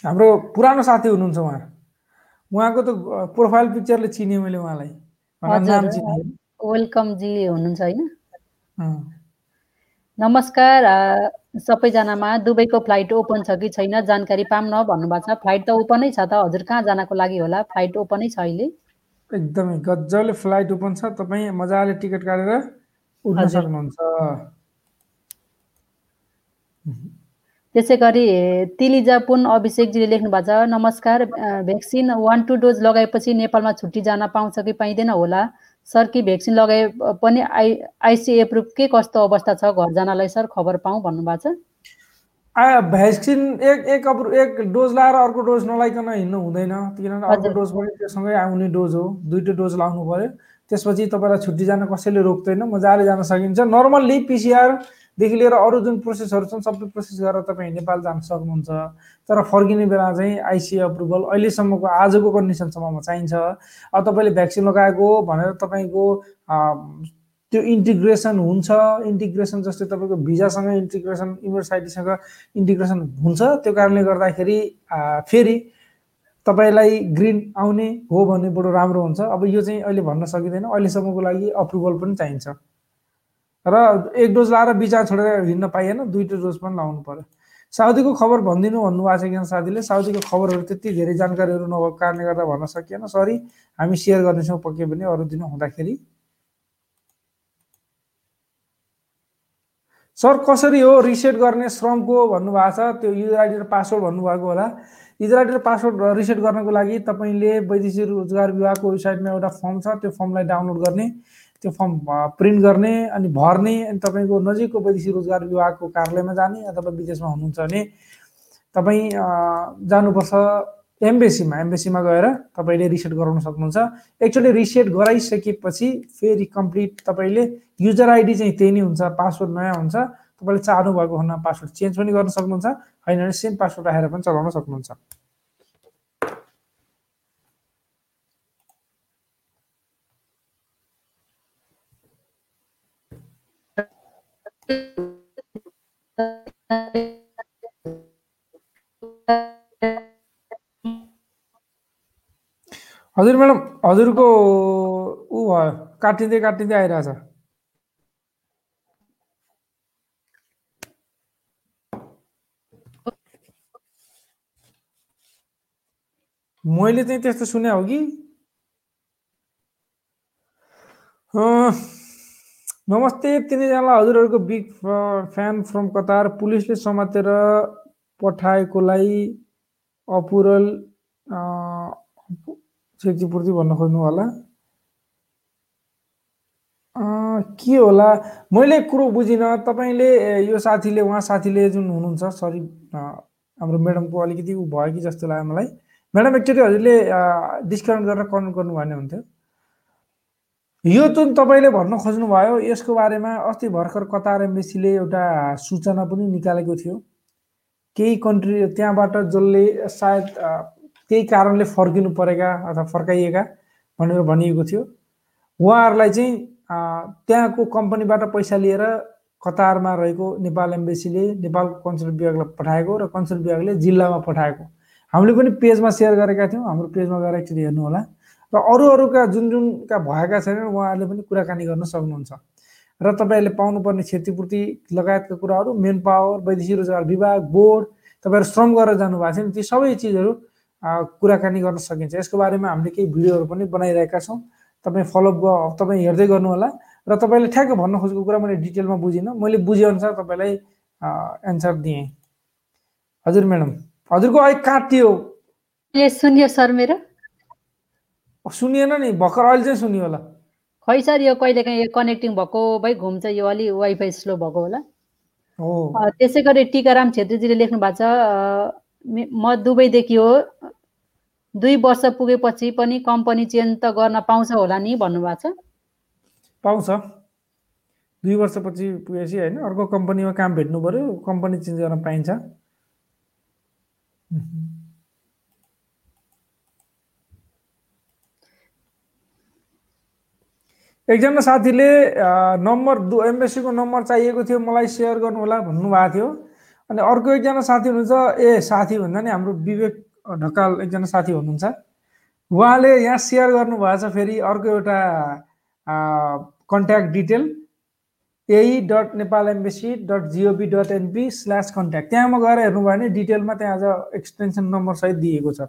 हाम्रो पुरानो साथी हुनुहुन्छ उहाँ। उहाँको त प्रोफाइल पिक्चरले चिने मैले उहाँलाई। वेलकम जी हुनुहुन्छ होइन। नमस्कार सबैजनामा दुबईको फ्लाइट ओपन छ कि छैन? जानकारी पाऊँ न भन्नुभएको छ। फ्लाइट त ओपनै छ त? हजुर कहाँ जानको लागि होला? फ्लाइट ओपनै छ अहिले? एकदमै गजबले फ्लाइट ओपन छ तपाईँ मजाले टिकट काटेर उठ्न सक्नुहुन्छ। त्यसै गरी तिलिजा पुन अभिषेकजीले लेख्नु भएको छ नमस्कार भ्याक्सिन वान टू डोज लगाएपछि नेपालमा छुट्टी जान पाउँछ कि पाइँदैन होला? सर कि भ्याक्सिन लगाए पनि आई आइसिए प्रुफ के कस्तो अवस्था छ? घर जानलाई सर खबर पाऊँ भन्नुभएको छ। भ्याक्सिन एक एक अप्रो एक डोज लाएर अर्को डोज नलाइकन हिँड्नु हुँदैन। किनभने अर्को। डोज पनि त्योसँगै आउने डोज हो। दुइटै डोज लाउनु पर्यो त्यसपछि तपाईँलाई छुट्टी जान कसैले रोक्दैन। मजाले जान सकिन्छ। नर्मल्ली पिसिआरदेखि लिएर अरू जुन प्रोसेसहरू छन् सबै प्रोसेस गरेर तपाईँ नेपाल जान सक्नुहुन्छ। तर फर्किने बेला चाहिँ आइसिए अप्रुभल अहिलेसम्मको आजको कन्डिसनसम्ममा चाहिन्छ। अब तपाईँले भ्याक्सिन लगाएको भनेर तपाईँको त्यो इन्टिग्रेसन हुन्छ इन्टिग्रेसन जस्तै तपाईँको भिजासँग इन्टिग्रेसन युनिभर्सिटीसँग इन्टिग्रेसन हुन्छ। त्यो कारणले गर्दाखेरि फेरि तपाईँलाई ग्रिन आउने हो भने बडो राम्रो हुन्छ। अब यो चाहिँ अहिले भन्न सकिँदैन। अहिलेसम्मको लागि अप्रुभल पनि चाहिन्छ। र एक डोज लाएर बिचा छोडेर हिँड्न पाइएन दुईवटा डोज पनि लाउनु पर्यो। साउदीको खबर भनिदिनु भन्नुभएको छ एकजना साथीले? साउदीको खबरहरू त्यति धेरै जानकारीहरू नभएको कारणले गर्दा भन्न सकिएन। सरी हामी सेयर गर्नेछौँ पक्कै पनि अरू दिन हुँदाखेरि। सर कसरी हो रिसेट गर्ने श्रमको भन्नुभएको छ? त्यो युजर आइडी र पासवर्ड भन्नुभएको होला। युजर आइडी र पासवर्ड रिसेट गर्नको लागि तपाईँले वैदेशिक रोजगार विभागको वेबसाइटमा एउटा फर्म छ। त्यो फर्मलाई डाउनलोड गर्ने त्यो फर्म प्रिन्ट गर्ने अनि भर्ने अनि तपाईँको नजिकको वैदेशिक रोजगार विभागको कार्यालयमा जाने अथवा विदेशमा हुनुहुन्छ भने तपाईँ जानुपर्छ। एम्बेसीमा एम्बेसीमा गएर तपाईँले रिसेट गराउन सक्नुहुन्छ। एकचोटि रिसेट गराइसकेपछि फेरि कम्प्लिट तपाईँले युजर आइडी चाहिँ त्यही नै हुन्छ पासवर्ड नयाँ हुन्छ। तपाईँले चाहनु भएको खण्डमा पासवर्ड चेन्ज पनि गर्न सक्नुहुन्छ होइन भने सेम पासवर्ड राखेर पनि चलाउन सक्नुहुन्छ। हजुर म्याडम हजुरको ऊ भयो काटिँदै काटिँदै आइरहेछ मैले चाहिँ त्यस्तो सुने हो कि नमस्ते तिनैजनालाई हजुरहरूको बिग फ्यान फ्रम कतार पुलिसले समातेर पठाएकोलाई अपुरल क्षतिपूर्ति भन्न खोज्नु होला। के होला? मैले कुरो बुझिनँ तपाईँले यो साथीले उहाँ साथीले जुन हुनुहुन्छ सरी हाम्रो म्याडमको अलिकति ऊ भयो कि जस्तो लाग्यो मलाई। म्याडम एकचोटि हजुरले डिस्काउन्ट गरेर कमेन्ट गर्नु भने हुन्थ्यो। यो जुन तपाईँले भन्न खोज्नुभयो यसको बारेमा अस्ति भर्खर कतार एम्बेसीले एउटा सूचना पनि निकालेको थियो। केही कन्ट्री त्यहाँबाट जसले सायद केही कारणले फर्किनु परेका अथवा फर्काइएका भनेर भनिएको थियो। उहाँहरूलाई चाहिँ त्यहाँको कम्पनीबाट पैसा लिएर कतारमा रहेको नेपाल एम्बेसीले नेपाल कन्सुल विभागलाई पठाएको र कन्सुल विभागले जिल्लामा पठाएको। हामीले पनि पेजमा सेयर गरेका थियौँ हाम्रो पेजमा गएर एकचोटि हेर्नु होला र अरू अरूका जुन जुनका भएका छैनन् उहाँहरूले पनि कुराकानी गर्न सक्नुहुन्छ। र तपाईँहरूले पाउनुपर्ने क्षतिपूर्ति लगायतका कुराहरू मेन पावर वैदेशिक रोजगार विभाग बोर्ड तपाईँहरू श्रम गरेर जानुभएको नि ती सबै चिजहरू कुराकानी गर्न सकिन्छ। यसको बारेमा हामीले केही भिडियोहरू पनि बनाइरहेका छौँ। तपाईँ फलोअप तपाईँ हेर्दै गर्नु होला र तपाईँले ठ्याक्क भन्न खोजेको कुरा मैले डिटेलमा बुझिनँ। मैले बुझेअनुसार तपाईँलाई एन्सर दिएँ। हजुर म्याडम। हजुरको अहिले काटियो सुन्यो सर मेरो। सुनिएन नि भर्खर अहिले चाहिँ सुनियो होला। खै सर यो कहिलेकाहीँ यो कनेक्टिङ भएको भइ घुम्छ यो अलि वाइफाई स्लो भएको होला। त्यसै गरी टिकाराम छेत्रीजीले लेख्नु भएको छ म दुबईदेखि हो। दुई वर्ष पुगेपछि पनि कम्पनी चेन्ज त गर्न पाउँछ होला नि भन्नुभएको छ? पाउँछ। दुई वर्षपछि पुगेपछि होइन अर्को कम्पनीमा काम भेट्नु पऱ्यो कम्पनी चेन्ज गर्न पाइन्छ। एकजना साथीले नम्बर दु एमबेसीको नम्बर चाहिएको थियो मलाई सेयर गर्नु होला भन्नुभएको थियो। अनि अर्को एकजना साथी हुनुहुन्छ ए साथी भन्दा नि हाम्रो विवेक ढकाल एकजना साथी हुनुहुन्छ। उहाँले यहाँ सेयर गर्नुभएको छ फेरि अर्को एउटा contact detail AE dot Nepal embassy dot GOV dot NP slash contact त्यहाँमा गएर हेर्नुभयो भने डिटेलमा त्यहाँ अझ एक्सटेन्सन नम्बर सहित दिएको छ।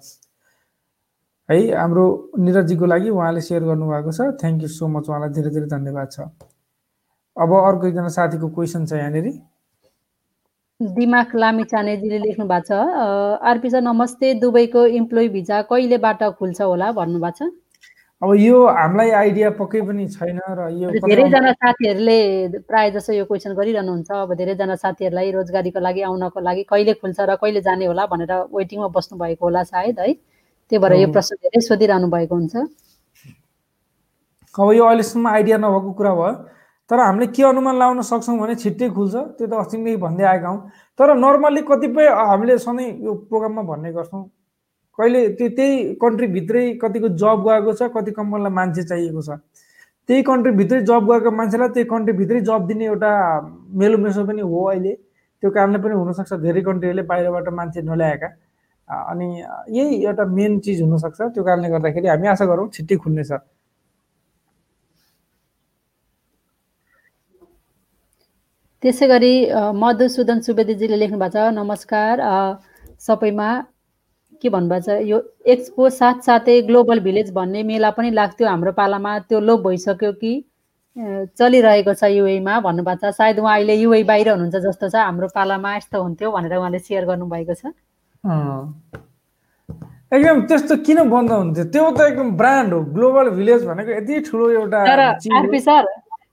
है हाम्रो निरजीको लागि उहाँले सेयर गर्नुभएको छ। थ्याङ्क यू सो मच उहाँलाई धेरै धेरै धन्यवाद छ। अब अर्को एकजना साथीको क्वेसन छ यहाँनिर। दिमाग लामी चानेजीले लेख्नु भएको छ। आरपी सर नमस्ते दुबईको इम्प्लोइ भिजा कहिलेबाट खुल्छ होला भन्नुभएको छ? अब यो हामीलाई आइडिया पक्कै पनि छैन र यो धेरैजना साथीहरूले प्रायः जसो यो क्वेसन गरिरहनुहुन्छ अब धेरैजना साथीहरूलाई रोजगारीको लागि आउनको लागि कहिले खुल्छ र कहिले जाने होला भनेर वेटिङमा बस्नु भएको होला सायद है? त्यही भएर यो। प्रश्न धेरै सोधिरहनु भएको हुन्छ। अब यो अहिलेसम्म आइडिया नभएको कुरा भयो। तर हामीले के अनुमान लाउन सक्छौँ भने छिट्टै खुल्छ त्यो त अस्तिदेखि भन्दै आएका हौँ। तर नर्मल्ली कतिपय हामीले सधैँ यो प्रोग्राममा भन्ने गर्छौँ। कहिले त्यो त्यही कन्ट्रीभित्रै कतिको जब गएको छ कति कम्पनीलाई मान्छे चाहिएको छ। त्यही कन्ट्रीभित्रै जब गएको मान्छेलाई त्यही कन्ट्रीभित्रै जब दिने एउटा मेलो मेसो पनि हो अहिले। त्यो कारणले पनि हुनसक्छ धेरै कन्ट्रीहरूले बाहिरबाट मान्छे नल्याएका। अनि यही एउटा मेन चिज हुनसक्छ। त्यो कारणले गर्दाखेरि हामी आशा गरौँ छिट्टै खुल्नेछ। त्यसै गरी मधुसूदन सुवेदीजीले लेख्नु भएको छ नमस्कार सबैमा। के भन्नुभएको छ? यो एक्सपो साथसाथै ग्लोबल भिलेज भन्ने मेला पनि लाग्थ्यो हाम्रो पालामा। त्यो लोप भइसक्यो कि चलिरहेको छ युएमा भन्नुभएको छ। सायद उहाँ अहिले युए बाहिर हुनुहुन्छ जस्तो छ। हाम्रो पालामा यस्तो हुन्थ्यो भनेर उहाँले सेयर गर्नुभएको छ। एकदम त्यस्तो किन बन्द हुन्थ्यो? त्यो त एकदम ब्रान्ड हो। ग्लोबल भिलेज भनेको यति ठुलो एउटा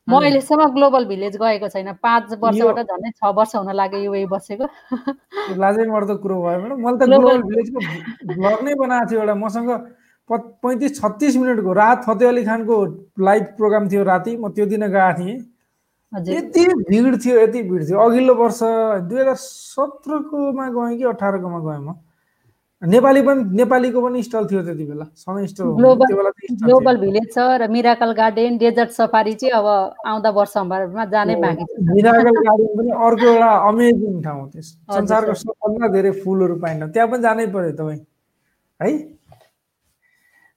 म। अहिलेसम्म ग्लोबल भिलेज गएको छैन। पाँच वर्षबाट झन्डै छ वर्ष हुन लाग्यो युए बसेको। त्यो लाजै मर्दो कुरो भयो म्याडम। मैले त ग्लोबल भिलेजको भ्लग नै बनाएको थियो एउटा। मसँग पैँतिस छत्तिस मिनटको रात फतेह अली खानको लाइभ प्रोग्राम थियो राति। म त्यो दिन गएको थिएँ। यति भिड थियो यति भिड थियो। अघिल्लो वर्ष दुई हजार सत्रकोमा गएँ कि अठारकोमा गएँ म? नेपाली पनि नेपालीको पनि स्टल थियो त्यति बेला। सधैँ स्टल। ग्लोबल भिलेज छ र मिराकल गार्डन डेजर्ट सफारी चाहिँ अब आउँदा वर्षहरूमा जानै बाँकी छ मिराकल गार्डन पनि अर्को एउटा अमेजिङ ठाउँ त्यस। संसारको सर। सबभन्दा धेरै फुलहरू पाइन्छ। त्यहाँ पनि जानै पर्यो तपाईँ। है?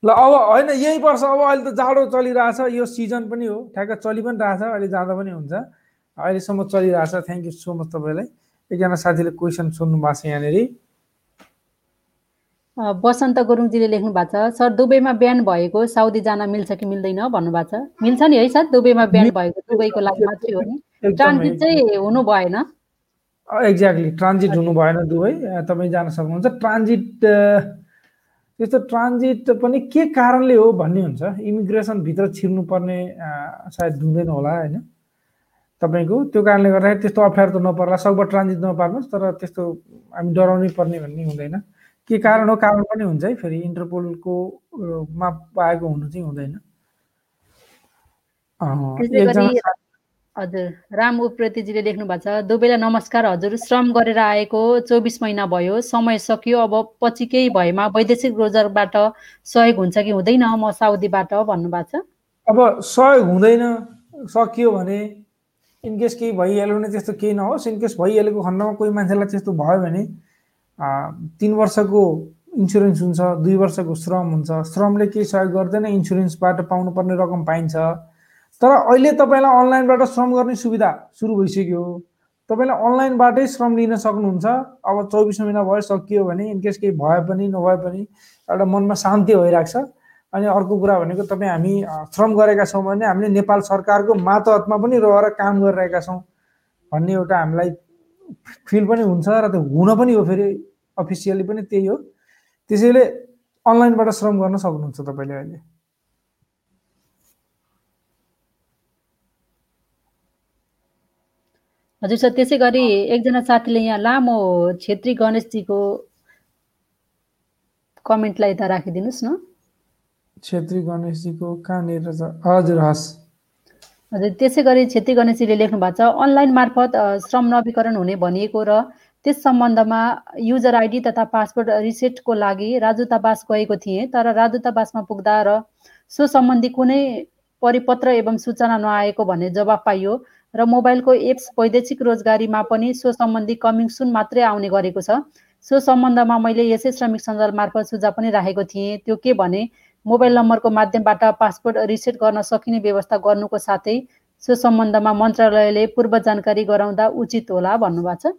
ल अब होइन यही वर्ष अब अहिले त जाडो चलिरहेछ। यो सिजन पनि हो। ठ्याक्क चलि पनि रहेछ। अहिले जाँदा पनि हुन्छ। अहिलेसम्म चलिरहेछ। थ्याङ्क यू सो मच तपाईँलाई। एकजना साथीले क्वेसन सोध्नु भएको छ यहाँनिर। बसन्त गुरुङजीले लेख्नु भएको छ सर दुबईमा बिहान भएको साउदी जान मिल्छ कि मिल्दैन? भन्नुभएको छ। मिल्छ नि है सर दुबईमा बिहान भएको दुबईको लागि मात्रै हो नि। ट्रान्जिट चाहिँ हुनु भएन। एक्ज्याक्टली ट्रान्जिट हुनु भएन अ, तपाईँ जान सक्नुहुन्छ। ट्रान्जिट त्यस्तो ट्रान्जिट पनि के कारणले हो भन्ने हुन्छ। इमिग्रेसनभित्र छिर्नुपर्ने सायद हुँदैन होला होइन? तपाईँको त्यो कारणले गर्दाखेरि त्यस्तो अप्ठ्यारो त नपर्ला। सकभर ट्रान्जिट नपार्नुहोस् तर त्यस्तो हामी डराउनै पर्ने भन्ने हुँदैन। के कारण हो कारण पनि हुन्छ है फेरि इन्टरपोलको मा पाएको हुनु चाहिँ हुँदैन। हजुर राम उप्रेतीजीले लेख्नु भएको छ दुबईलाई नमस्कार हजुर श्रम गरेर आएको चौबिस महिना भयो समय सकियो अब पछि केही भएमा वैदेशिक रोजगारबाट सहयोग हुन्छ कि हुँदैन म साउदीबाट भन्नुभएको छ। अब सहयोग हुँदैन सकियो भने इनकेस केही भइहाल्यो भने त्यस्तो केही नहोस् इनकेस भइहालेको खण्डमा कोही मान्छेलाई त्यस्तो भयो भने तिन वर्षको इन्सुरेन्स हुन्छ दुई वर्षको श्रम हुन्छ। श्रमले केही सहयोग गर्दैन इन्सुरेन्सबाट पाउनुपर्ने रकम पाइन्छ। तर अहिले तपाईँलाई अनलाइनबाट श्रम गर्ने सुविधा सुरु भइसक्यो। तपाईँले अनलाइनबाटै श्रम लिन सक्नुहुन्छ। अब चौबिस महिना भयो सकियो भने इनकेस केही भए पनि नभए पनि एउटा मनमा शान्ति भइरहेको छ अनि अर्को कुरा भनेको तपाईँ हामी श्रम गरेका छौँ भने हामीले नेपाल सरकारको मातहतमा पनि रहेर काम गरिरहेका छौँ भन्ने एउटा हामीलाई फिल पनि हुन्छ र त्यो हुन पनि हो फेरि अफिसियली पनि त्यही हो। त्यसैले अनलाइनबाट श्रम गर्न सक्नुहुन्छ तपाईँले अहिले। हजुर सर त्यसै गरी एकजना साथीले यहाँ लामो छेत्री गणेशजीको कमेन्टलाई यता राखिदिनुहोस् न। छेत्री गणेशजीको कहाँनिर हजुर हस्। हजुर त्यसै गरी छेत्री गणेशजीले लेख्नु भएको छ अनलाइन मार्फत श्रम नवीकरण हुने भनिएको र त्यस सम्बन्धमा युजर आइडी तथा पासवर्ड रिसेटको लागि राजदूतावास गएको थिएँ तर राजदूतावासमा पुग्दा र सो सम्बन्धी कुनै परिपत्र एवं सूचना नआएको भन्ने जवाब पाइयो र मोबाइलको एप्स वैदेशिक रोजगारीमा पनि सो सम्बन्धी कमिङ सुन मात्रै आउने गरेको छ। सो सम्बन्धमा मैले यसै श्रमिक सञ्जाल मार्फत सुझाव पनि राखेको थिएँ। त्यो के भने मोबाइल नम्बरको माध्यमबाट पासपोर्ट रिसेट गर्न सकिने व्यवस्था गर्नुको साथै सो सम्बन्धमा मन्त्रालयले पूर्व जानकारी गराउँदा उचित होला भन्नुभएको छ।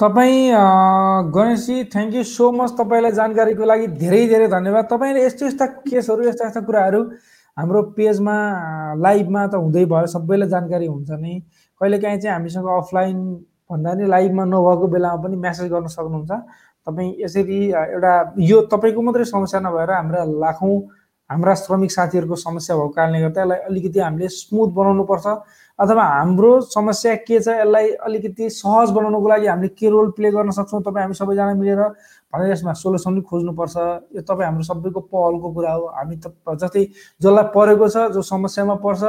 तपाईँ Ganeshji thank you so much तपाईँलाई जानकारीको लागि धेरै धेरै धन्यवाद। तपाईँले यस्तो यस्ता केसहरू यस्ता यस्ता कुराहरू हाम्रो पेजमा लाइभमा त हुँदै भयो सबैलाई जानकारी हुन्छ नै। कहिलेकाहीँ चाहिँ हामीसँग अफलाइन भन्दा नि लाइभमा नभएको बेलामा पनि म्यासेज गर्न सक्नुहुन्छ। तपाईँ यसरी एउटा यो तपाईँको मात्रै समस्या नभएर हाम्रा लाखौँ हाम्रा श्रमिक साथीहरूको समस्या भएको कारणले गर्दा यसलाई अलिकति हामीले स्मुथ बनाउनुपर्छ। अथवा हाम्रो समस्या के छ यसलाई अलिकति सहज बनाउनको लागि हामीले के रोल प्ले गर्न सक्छौँ तपाईँ हामी सबैजना मिलेर भनेर यसमा सोल्युसन पनि खोज्नुपर्छ। यो तपाईँ हाम्रो सबैको पहलको कुरा हो। हामी त जस्तै जसलाई परेको छ जो समस्यामा पर्छ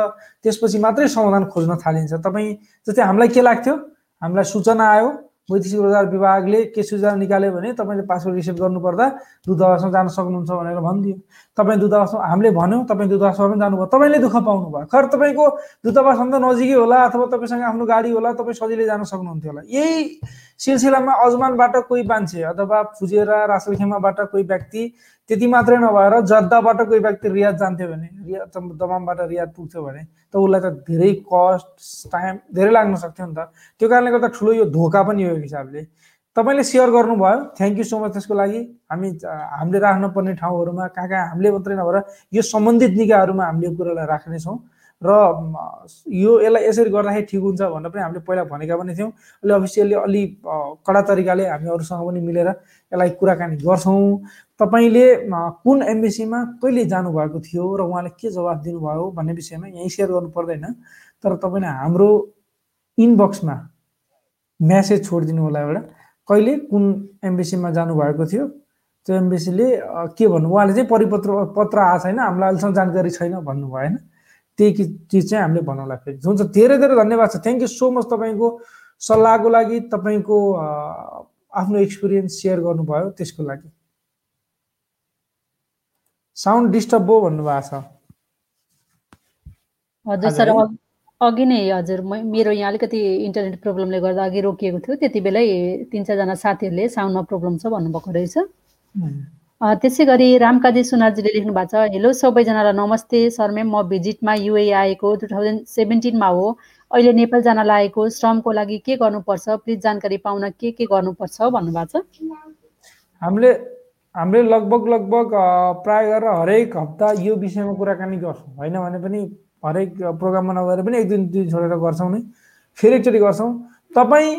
त्यसपछि मात्रै समाधान खोज्न थालिन्छ। तपाईँ जस्तै हामीलाई के लाग्थ्यो? हामीलाई सूचना आयो। वैदेशिक रोजगार विभागले के सूचना निकाल्यो भने तपाईँले पासपोर्ट रिसिभ गर्नुपर्दा दूतावासमा जान सक्नुहुन्छ भनेर भनिदियो। तपाईँ दूतावासमा हामीले भन्यौँ तपाईँ दूतावासमा पनि जानुभयो। तपाईँले दुःख पाउनु भयो खर तपाईँको दूतावासभन्दा नजिकै होला अथवा तपाईँसँग आफ्नो गाडी होला तपाईँ सजिलै जान सक्नुहुन्थ्यो होला। यही सिलसिलामा अजमानबाट कोही मान्छे अथवा फुजेरा रासलखेमाबाट कोही व्यक्ति त्यति मात्रै नभएर जद्दाबाट कोही व्यक्ति रियाद जान्थ्यो भने रियाद दमामबाट रियाद पुग्थ्यो भने त उसलाई त धेरै कस्ट टाइम धेरै लाग्न सक्थ्यो नि त। त्यो कारणले गर्दा ठुलो यो धोका पनि हो हिसाबले। तपाईँले सेयर गर्नुभयो। थ्याङ्क यू सो मच त्यसको लागि। हामी हामीले राख्नुपर्ने ठाउँहरूमा कहाँ कहाँ हामीले मात्रै नभएर यो सम्बन्धित निकायहरूमा हामीले यो कुरालाई राख्नेछौँ र यो यसलाई यसरी गर्दाखेरि ठिक हुन्छ भनेर पनि हामीले पहिला भनेका पनि थियौँ। अहिले अफिसियल्ली अलि कडा तरिकाले हामी अरूसँग पनि मिलेर यसलाई कुराकानी गर्छौँ। तपाईँले कुन एम्बेसीमा कहिले जानुभएको थियो र उहाँले के जवाब दिनुभयो भन्ने विषयमा यहीँ सेयर गर्नु पर्दैन। तर तपाईँले हाम्रो इनबक्समा म्यासेज छोडिदिनु होला एउटा। कहिले कुन एम्बेसीमा जानुभएको थियो? त्यो एम्बेसीले के भन्नु? उहाँले चाहिँ परिपत्र पत्र आएको छैन हामीलाई अहिलेसम्म जानकारी छैन भन्नुभयो होइन? त्यही चिज चाहिँ हामीले बनाउला फेरि। हुन्छ धेरै धेरै धन्यवाद छ। थ्याङ्क यू सो मच तपाईँको सल्लाहको लागि तपाईँको आफ्नो एक्सपिरियन्स सेयर गर्नुभयो त्यसको लागि। साउन्ड डिस्टर्ब हो भन्नुभएको छ। हजुर सर अघि नै हजुर मेरो यहाँ अलिकति इन्टरनेट प्रब्लमले गर्दा अघि रोकिएको थियो त्यति बेलै तिन चारजना साथीहरूले साउन्डमा प्रब्लम छ भन्नुभएको रहेछ। त्यसै गरी रामकाजी सुनारजीले लेख्नु भएको छ हेलो सबैजनालाई नमस्ते सर म भिजिटमा युए आएको टु थाउजन्ड सेभेन्टिनमा हो। अहिले नेपाल जान लागेको श्रमको लागि के गर्नुपर्छ? प्लिज जानकारी पाउन के के गर्नुपर्छ? भन्नुभएको छ। हामीले हामीले लगभग लगभग प्राय गरेर हरेक हप्ता यो विषयमा कुराकानी गर्छौँ। होइन भने पनि हरेक प्रोग्राममा नगएर पनि एक दिन दिन छोडेर गर्छौँ नै। फेरि एकचोटि गर्छौँ। तपाईँ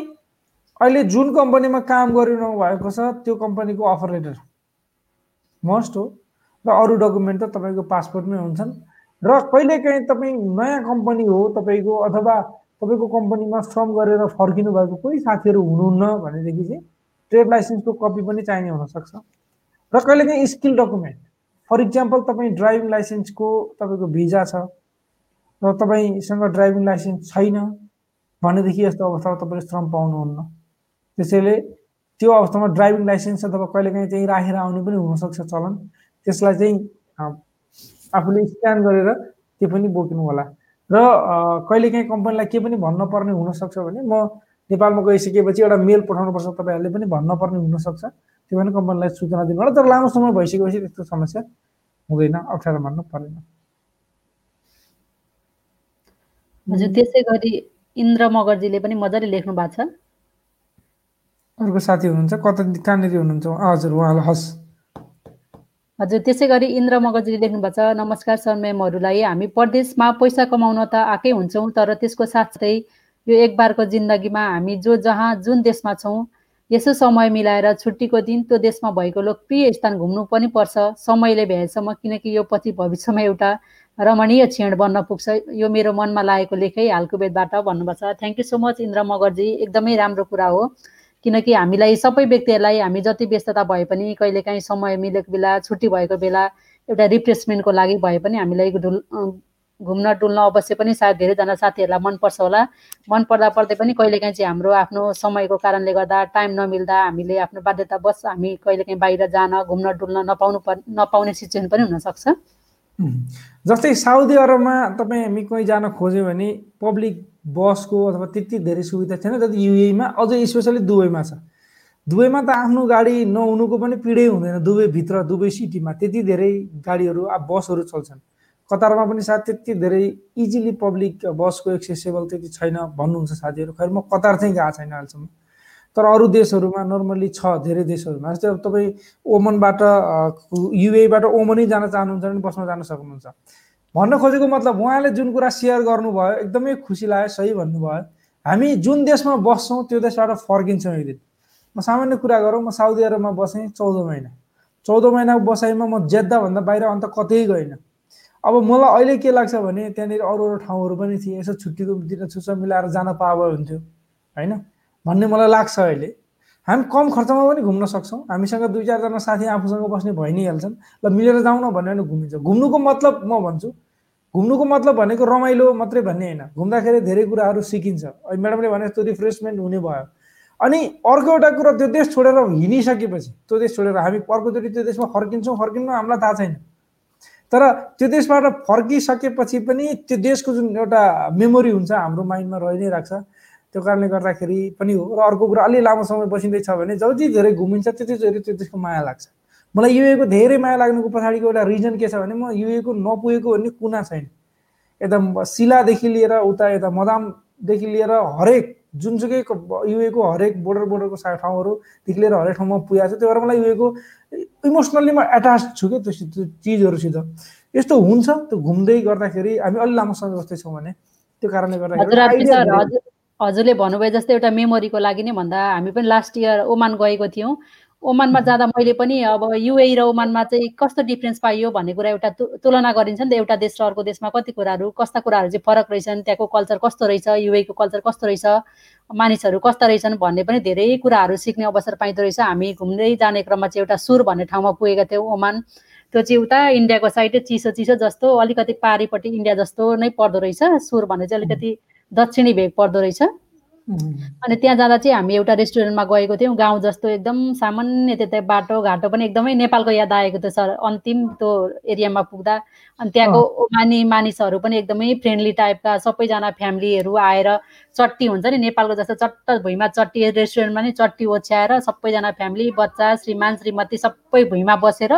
अहिले जुन कम्पनीमा काम गरिरहनु भएको छ त्यो कम्पनीको अफर लेटर मस्ट हो। र अरू डकुमेन्ट त तपाईँको पासपोर्टमै हुन्छन्। र कहिलेकाहीँ तपाईँ नयाँ कम्पनी हो तपाईँको अथवा तपाईँको कम्पनीमा श्रम गरेर फर्किनु भएको कोही साथीहरू हुनुहुन्न भनेदेखि चाहिँ ट्रेड लाइसेन्सको कपी पनि चाहिने हुनसक्छ र कहिलेकाहीँ स्किल डकुमेन्ट फर इक्जाम्पल तपाईँ ड्राइभिङ लाइसेन्सको तपाईँको भिजा छ। र तपाईँसँग ड्राइभिङ लाइसेन्स छैन भनेदेखि यस्तो अवस्थामा तपाईँले श्रम पाउनुहुन्न। त्यसैले त्यो अवस्थामा ड्राइभिङ लाइसेन्स अथवा कहिलेकाहीँ चाहिँ राखेर आउने पनि हुनसक्छ चलन। त्यसलाई चाहिँ आफूले स्क्यान गरेर त्यो पनि बोक्नु होला। र कहिलेकाहीँ कम्पनीलाई के पनि भन्न पर्ने हुनसक्छ भने म नेपालमा गइसकेपछि एउटा मेल पठाउनुपर्छ तपाईँहरूले पनि भन्न पर्ने हुनसक्छ। त्यो पनि कम्पनीलाई सूचना दिनु होला तर लामो समय भइसकेपछि त्यस्तो समस्या हुँदैन। अप्ठ्यारो मान्नु परेन। हजुर त्यसै गरी इन्द्र मगरजीले पनि मजाले लेख्नु भएको छ। अर्को साथी हुनुहुन्छ कता कहाँनिर हुनुहुन्छ? हजुर उहाँलाई हस्। हजुर त्यसै गरी इन्द्र मगजीले लेख्नु भएको छ नमस्कार सर म्यामहरूलाई हामी परदेशमा पैसा कमाउन त आएकै हुन्छौँ तर त्यसको साथसाथै यो एक बारको जिन्दगीमा हामी जो जहाँ जुन देशमा छौँ यसो समय मिलाएर छुट्टीको दिन त्यो देशमा भएको लोकप्रिय स्थान घुम्नु पनि पर्छ। समयले भ्याएसम्म किनकि यो पछि भविष्यमा एउटा रमणीय क्षण बन्न पुग्छ। यो मेरो मनमा लागेको लेखै हालको बेदबाट भन्नुभएको छ thank you so much Indra Magarji. एकदमै राम्रो कुरा हो। किनकि हामीलाई सबै व्यक्तिहरूलाई हामी जति व्यस्तता भए पनि कहिलेकाहीँ समय मिलेको बेला छुट्टी भएको बेला एउटा रिफ्रेसमेन्टको लागि भए पनि हामीलाई घुम्न डुल्न अवश्य पनि सायद धेरैजना साथीहरूलाई मनपर्छ होला। मन पर्दा पर्दै पनि कहिलेकाहीँ चाहिँ हाम्रो आफ्नो समयको कारणले गर्दा टाइम नमिल्दा हामीले आफ्नो बाध्यता बस हामी कहिलेकाहीँ बाहिर जान घुम्न डुल्न नपाउनु नपाउने सिचुएसन पनि हुनसक्छ। जस्तै साउदी अरबमा तपाईँ हामी कहीँ जान खोज्यो भने पब्लिक बसको अथवा त्यति धेरै सुविधा छैन जति युएमा अझै स्पेसली दुबईमा छ। दुबईमा त आफ्नो गाडी नहुनुको पनि पिँढै हुँदैन। दुबईभित्र दुबई सिटीमा त्यति धेरै गाडीहरू अब बसहरू चल्छन्। कतारमा पनि सायद त्यति धेरै इजिली पब्लिक बसको एक्सेसेबल त्यति छैन भन्नुहुन्छ साथीहरू। खैर म कतार चाहिँ गएको छैन अहिलेसम्म। तर अरू देशहरूमा नर्मल्ली छ धेरै देशहरूमा। जस्तै अब तपाईँ ओमनबाट युएबाट ओमनै जान चाहनुहुन्छ भने बसमा जान सक्नुहुन्छ। भन्न खोजेको मतलब उहाँले जुन कुरा सेयर गर्नुभयो एकदमै खुसी लाग्यो सही भन्नुभयो। हामी जुन देशमा बस्छौँ त्यो देशबाट फर्किन्छौँ एक दिन म सामान्य कुरा गरौँ म साउदी अरबमा बसेँ चौध महिना। चौध महिनाको बसाइमा म जेद्दाभन्दा बाहिर अन्त कतै गइनँ। अब मलाई अहिले के लाग्छ भने त्यहाँनिर अरू अरू ठाउँहरू पनि थिए यसो छुट्टीको दिन छुच्चा मिलाएर जान पाए हुन्थ्यो होइन? भन्ने मलाई लाग्छ अहिले। हामी कम खर्चमा पनि घुम्न सक्छौँ। हामीसँग दुई चारजना साथी आफूसँग बस्ने भइ नै हाल्छन्। ल मिलेर जाउँ न भन्यो भने घुमिन्छ। घुम्नुको मतलब म भन्छु घुम्नुको मतलब भनेको रमाइलो मात्रै भन्ने होइन। घुम्दाखेरि धेरै कुराहरू सिकिन्छ। म्याडमले भने जस्तो रिफ्रेसमेन्ट हुने भयो। अनि अर्को एउटा कुरा त्यो देश छोडेर हिँडिसकेपछि त्यो देश छोडेर हामी अर्कोचोटि त्यो देशमा फर्किन्छौँ फर्किनु हामीलाई थाहा छैन। तर त्यो देशबाट फर्किसकेपछि पनि त्यो देशको जुन एउटा मेमोरी हुन्छ हाम्रो माइन्डमा रहि नै राख्छ। त्यो कारणले गर्दाखेरि पनि हो। र अर्को कुरा अलि लामो समय बसिँदैछ भने जति धेरै घुमिन्छ त्यति धेरै त्यो देशको माया लाग्छ। मलाई युएको धेरै माया लाग्नुको पछाडिको एउटा रिजन के छ भने म युएको नपुगेको भन्ने कुना छैन। यता शिलादेखि लिएर उता यता मदामदेखि लिएर हरेक जुनसुकै युएको हरेक बोर्डर बोर्डरको ठाउँहरूदेखि लिएर हरेक ठाउँमा पुगेको छ। त्यो भएर मलाई युएको इमोसनल्ली म एट्याच छु क्या त्यो चिजहरूसित। यस्तो हुन्छ त्यो घुम्दै गर्दाखेरि हामी अलि लामो समय बस्दैछौँ भने त्यो कारणले गर्दाखेरि हजुरले भन्नुभयो जस्तै एउटा मेमोरीको लागि नै भन्दा हामी पनि लास्ट इयर ओमान गएको थियौँ। ओमानमा जाँदा मैले पनि अब युए र ओमानमा चाहिँ कस्तो डिफ्रेन्स पाइयो भन्ने कुरा एउटा तुलना गरिन्छ नि त एउटा देश र अर्को देशमा कति कुराहरू कस्ता कुराहरू चाहिँ फरक रहेछन् त्यहाँको कल्चर कस्तो रहेछ युएको कल्चर कस्तो रहेछ मानिसहरू कस्ता रहेछन् भन्ने पनि धेरै कुराहरू सिक्ने अवसर पाइँदो रहेछ। हामी घुम्दै जाने क्रममा चाहिँ एउटा सुर भन्ने ठाउँमा पुगेका थियौँ ओमान। त्यो चाहिँ उता इन्डियाको साइडै चिसो चिसो जस्तो अलिकति पारिपट्टि इन्डिया जस्तो नै पर्दो रहेछ। सुर भन्ने चाहिँ अलिकति दक्षिणी भेग पर्दो रहेछ। अनि त्यहाँ जाँदा चाहिँ हामी एउटा रेस्टुरेन्टमा गएको थियौँ। गाउँ जस्तो एकदम सामान्य त्यता बाटो घाटो पनि एकदमै नेपालको याद आएको थियो सर। अन्तिम त्यो एरियामा पुग्दा। अनि त्यहाँको मानि मानिसहरू पनि एकदमै फ्रेन्डली टाइपका सबैजना फ्यामिलीहरू आएर चट्टी हुन्छ नि नेपालको जस्तो चट्ट भुइँमा चट्टी रेस्टुरेन्टमा नि चट्टी ओछ्याएर सबैजना फ्यामिली बच्चा श्रीमान श्रीमती सबै भुइँमा बसेर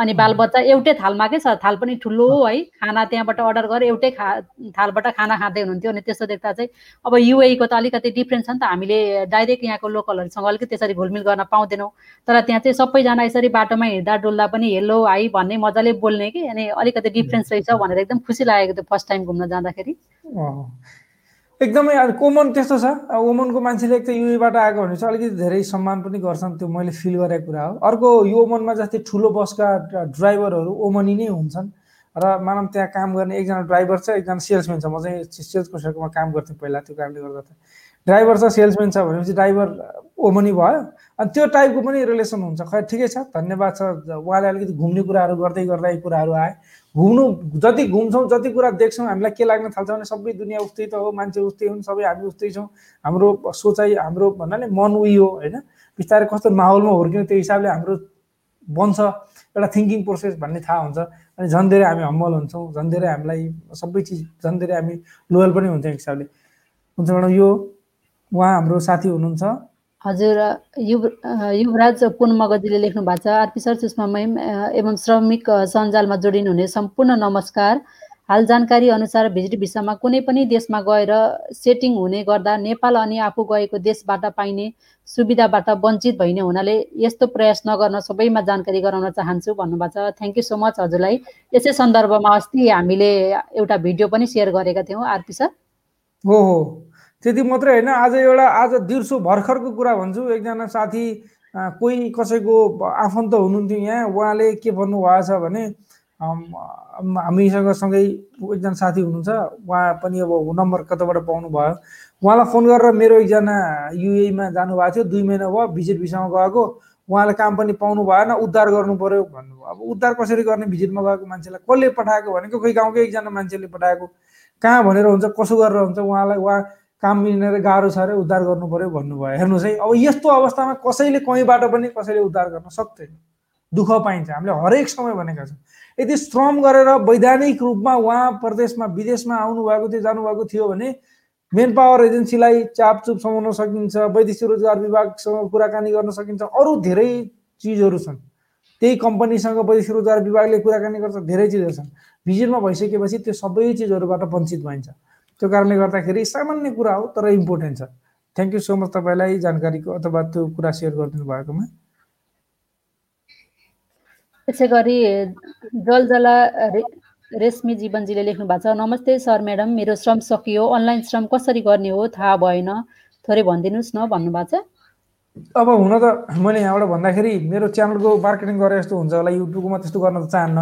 अनि बालबच्चा एउटै थालमा के छ? थाल पनि ठुलो है। खाना त्यहाँबाट अर्डर गरेर एउटै खा थालबाट खाना खाँदै हुनुहुन्थ्यो। अनि त्यस्तो देख्दा चाहिँ अब युएको त अलिकति डिफ्रेन्ट छ नि त। हामीले डाइरेक्ट यहाँको लोकलहरूसँग अलिकति त्यसरी घुलमिल गर्न पाउँदैनौँ। तर त्यहाँ चाहिँ सबैजना यसरी बाटोमा हिँड्दा डुल्दा पनि हेलो हाई भन्ने मजाले बोल्ने कि? अनि अलिकति डिफ्रेन्स रहेछ भनेर एकदम खुसी लागेको थियो फर्स्ट टाइम घुम्न जाँदाखेरि। एकदमै ओमन त्यस्तो छ। ओमनको मान्छेले एक त युएबाट आएको भने चाहिँ अलिकति धेरै सम्मान पनि गर्छन् त्यो मैले फिल गरेको कुरा हो। अर्को यो ओमनमा जस्तै ठुलो बसका ड्राइभरहरू ओमनी नै हुन्छन्। र मानव त्यहाँ काम गर्ने एकजना ड्राइभर छ एकजना सेल्सम्यान छ। म चाहिँ सेल्सको सर्कलमा काम गर्थेँ पहिला त्यो कारणले गर्दा ड्राइभर छ सेल्सम्यान छ भनेपछि ड्राइभर ओमनी भयो। अनि त्यो टाइपको पनि रिलेसन हुन्छ। खै ठिकै छ धन्यवाद छ। उहाँले अलिकति घुम्ने कुराहरू गर्दै गर्दा कुराहरू आए। घुम्नु जति घुम्छौँ जति कुरा देख्छौँ हामीलाई के लाग्न थाल्छ भने सबै दुनियाँ उस्तै त हो मान्छे उस्तै हुन् सबै हामी उस्तै छौँ। हाम्रो सोचाइ हाम्रो भन्नाले मन हो होइन। बिस्तारै कस्तो माहौलमा हुर्क्यौँ त्यो हिसाबले हाम्रो बन्छ। एउटा थिङ्किङ प्रोसेस भन्ने थाहा हुन्छ। अनि झन् धेरै हामी हम्बल हुन्छौँ झन् धेरै हामीलाई सबै चिज झन् धेरै हामी लोयल पनि हुन्छौँ एक हिसाबले। हुन्छ म्याडम यो उहाँ हाम्रो साथी हुनुहुन्छ। हजुर युव युवराज पुन मगजीले लेख्नु भएको छ? आरपी सर सुषमा मैम एवं श्रमिक सञ्जालमा जोडिनुहुने सम्पूर्ण नमस्कार। हाल जानकारी अनुसार भिजिट भिसामा कुनै पनि देशमा गएर सेटिङ हुने गर्दा नेपाल अनि आफू गएको देशबाट पाइने सुविधाबाट वञ्चित भइने हुनाले यस्तो प्रयास नगर्न सबैमा जानकारी गराउन चाहन्छु भन्नुभएको छ। थ्याङ्क यू सो मच हजुरलाई। यसै सन्दर्भमा अस्ति हामीले एउटा भिडियो पनि सेयर गरेका थियौँ। RP sir? हो हो। त्यति मात्रै होइन। आज एउटा आज दिउँसो भर्खरको कुरा भन्छु। एकजना साथी कोही कसैको आफन्त हुनुहुन्थ्यो यहाँ। उहाँले के भन्नुभएको छ भने हामीसँग सँगै एकजना साथी हुनुहुन्छ। उहाँ पनि अब नम्बर कताबाट पाउनु भयो उहाँलाई फोन गरेर मेरो एकजना युएमा जानुभएको थियो। दुई महिना भयो भिजिट भिसामा गएको। उहाँले काम पनि पाउनु भएन। उद्धार गर्नु पर्यो भन्नुभयो। अब उद्धार कसरी गर्ने? भिजिटमा गएको मान्छेलाई कसले पठाएको भनेको? खोइ गाउँकै एकजना मान्छेले पठाएको। कहाँ भनेर हुन्छ? कसो गरेर हुन्छ? उहाँलाई उहाँ काम मिलेर गाह्रो छ अरे उद्धार गर्नु पर्यो भन्नुभयो। हेर्नुहोस् है अब यस्तो अवस्थामा कसैले कहीँबाट पनि कसैले उद्धार गर्न सक्दैन। दुःख पाइन्छ। हामीले हरेक समय भनेका छौँ। यदि श्रम गरेर वैधानिक रूपमा उहाँ प्रदेशमा विदेशमा आउनुभएको थियो जानुभएको थियो भने मेन पावर एजेन्सीलाई चापचुप समाउन सकिन्छ वैदेशिक रोजगार विभागसँग कुराकानी गर्न सकिन्छ अरू धेरै चिजहरू छन्। त्यही कम्पनीसँग वैदेशिक रोजगार विभागले कुराकानी गर्छ धेरै चिजहरू छन्। भिजिटमा भइसकेपछि त्यो सबै चिजहरूबाट वञ्चित भइन्छ। त्यो कारणले गर्दाखेरि सामान्य कुरा हो तर इम्पोर्टेन्ट छ। थ्याङ्क यू सो मच तपाईँलाई जानकारीको अथवा त्यो कुरा सेयर गरिदिनु भएकोमा। त्यसै गरी जलजला रे रेशमी जीवनजीले लेख्नु भएको छ नमस्ते सर म्याडम मेरो श्रम सकियो। अनलाइन श्रम कसरी गर्ने हो? थाहा भएन। थोरै भनिदिनुहोस् न भन्नुभएको छ। अब हुन त मैले यहाँबाट भन्दाखेरि मेरो च्यानलको मार्केटिङ गरे जस्तो हुन्छ होला युट्युबको म त्यस्तो गर्न त चाहन्न।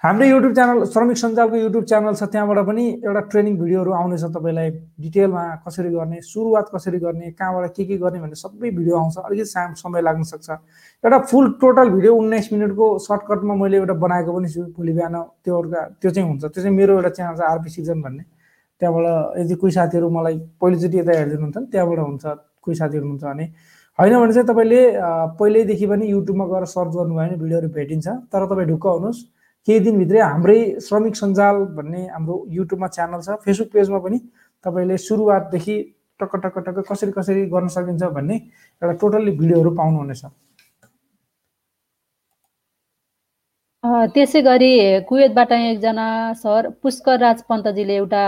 हाम्रो युट्युब च्यानल श्रमिक सञ्जालको युट्युब च्यानल छ त्यहाँबाट पनि एउटा ट्रेनिङ भिडियोहरू आउनेछ तपाईँलाई डिटेलमा कसरी गर्ने सुरुवात कसरी गर्ने कहाँबाट के के गर्ने भन्ने सबै भिडियो आउँछ अलिकति साम समय लाग्न सक्छ। एउटा फुल टोटल भिडियो उन्नाइस मिनटको सर्टकटमा मैले एउटा बनाएको पनि छु भोलि बिहान त्यो त्यो चाहिँ हुन्छ त्यो चाहिँ मेरो एउटा च्यानल छ आरपी सिजन भन्ने। त्यहाँबाट यदि कोही साथीहरू मलाई पहिलोचोटि यता हेरिदिनुहुन्छ त्यहाँबाट हुन्छ कोही साथीहरू हुन्छ भने। होइन भने चाहिँ तपाईँले पहिल्यैदेखि पनि युट्युबमा गएर सर्च गर्नुभयो भने भिडियोहरू भेटिन्छ तर तपाईँ ढुक्क हुनुहोस्। केही दिनभित्रै हाम्रै श्रमिक सञ्जाल भन्ने हाम्रो युट्युबमा च्यानल छ फेसबुक पेजमा पनि तपाईँले सुरुवातदेखि टक्क टक्क टक्क कसरी कसरी गर्न सकिन्छ भन्ने एउटा टोटल्ली भिडियोहरू पाउनुहुनेछ। त्यसै गरी कुवेतबाट एकजना सर पुष्कर राज पन्तजीले एउटा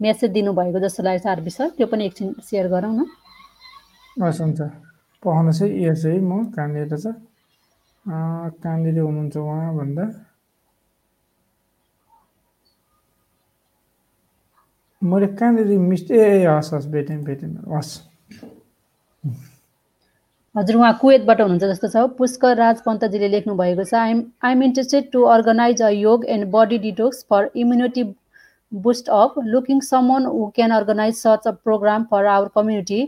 मेसेज दिनुभएको जस्तो लागेको छ आरबी सर त्यो पनि एकछिन सेयर गरौँ न। हस् हुन्छ पढ्नुहोस् है यस है म कहाँनिर छ? कहाँनिर हुनुहुन्छ उहाँ भन्दा मैले कहाँनिर मिस ए हस् हस् भेटेँ भेटेँ हस् हजुर उहाँ कुवेतबाट हुनुहुन्छ जस्तो छ। पुष्कर राज पन्तजीले लेख्नु भएको छ I'm I'm interested to organise a yoga and body detox for immunity boost up looking someone who can organise such a program for our community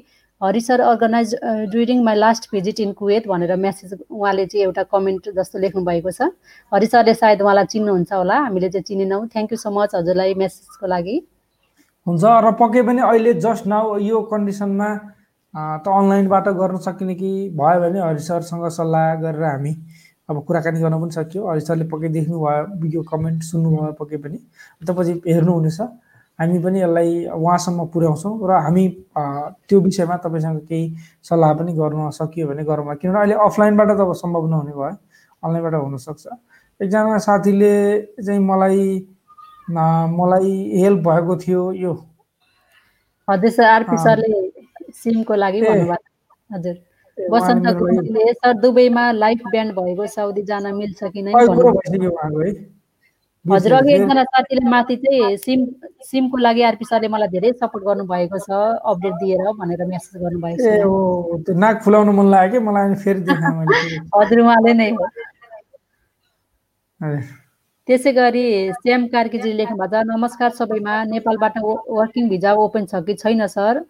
Hari sir organise during my last visit in Kuwait भनेर message उहाँले चाहिँ एउटा comment जस्तो लेख्नु भएको छ। हरि सरले सायद उहाँलाई चिन्नुहुन्छ होला हामीले चाहिँ चिनेनौँ। थ्याङ्क यू सो मच हजुरलाई मेसेजको लागि। हुन्छ र पक्कै पनि अहिले जस्ट नाउ यो कन्डिसनमा त अनलाइनबाट गर्न सकिने कि भयो भने हरि सरसँग सल्लाह गरेर हामी अब कुराकानी गर्न पनि सक्यो। हरि सरले पक्कै देख्नुभयो भिडियो कमेन्ट सुन्नुभयो पक्कै पनि। तपाईँ हेर्नुहुनेछ। हामी पनि यसलाई उहाँसम्म पुर्याउँछौँ र हामी त्यो विषयमा तपाईँसँग केही सल्लाह पनि गर्न सकियो भने गरौँला। किनभने अहिले अफलाइनबाट त अब सम्भव नहुने भयो। अनलाइनबाट हुनसक्छ। एकजना साथीले चाहिँ मलाई मलाई हेल्प भएको थियो यो। हजुर सर आरपी सरले सिमको लागि हजुर। वसन्त सर दुबईमा लाइफ ब्यान्ड भएको साउदी जान मिल्छ कि नै हजुर अघि एकजना साथीले माथि चाहिँ सिम सिमको लागि आरपी सरले मलाई धेरै सपोर्ट गर्नुभएको छ अपडेट दिएर भनेर मेसेज गर्नुभएको छ। त्यो नाक फुलाउनु मन लाग्यो कि मलाई फेरि हजुर उहाँले नै हो। त्यसै गरी श्याम कार्कीजीले लेख्नु भएको छ नमस्कार सबैमा नेपालबाट वर्किङ भिजा ओपन छ कि छैन सर?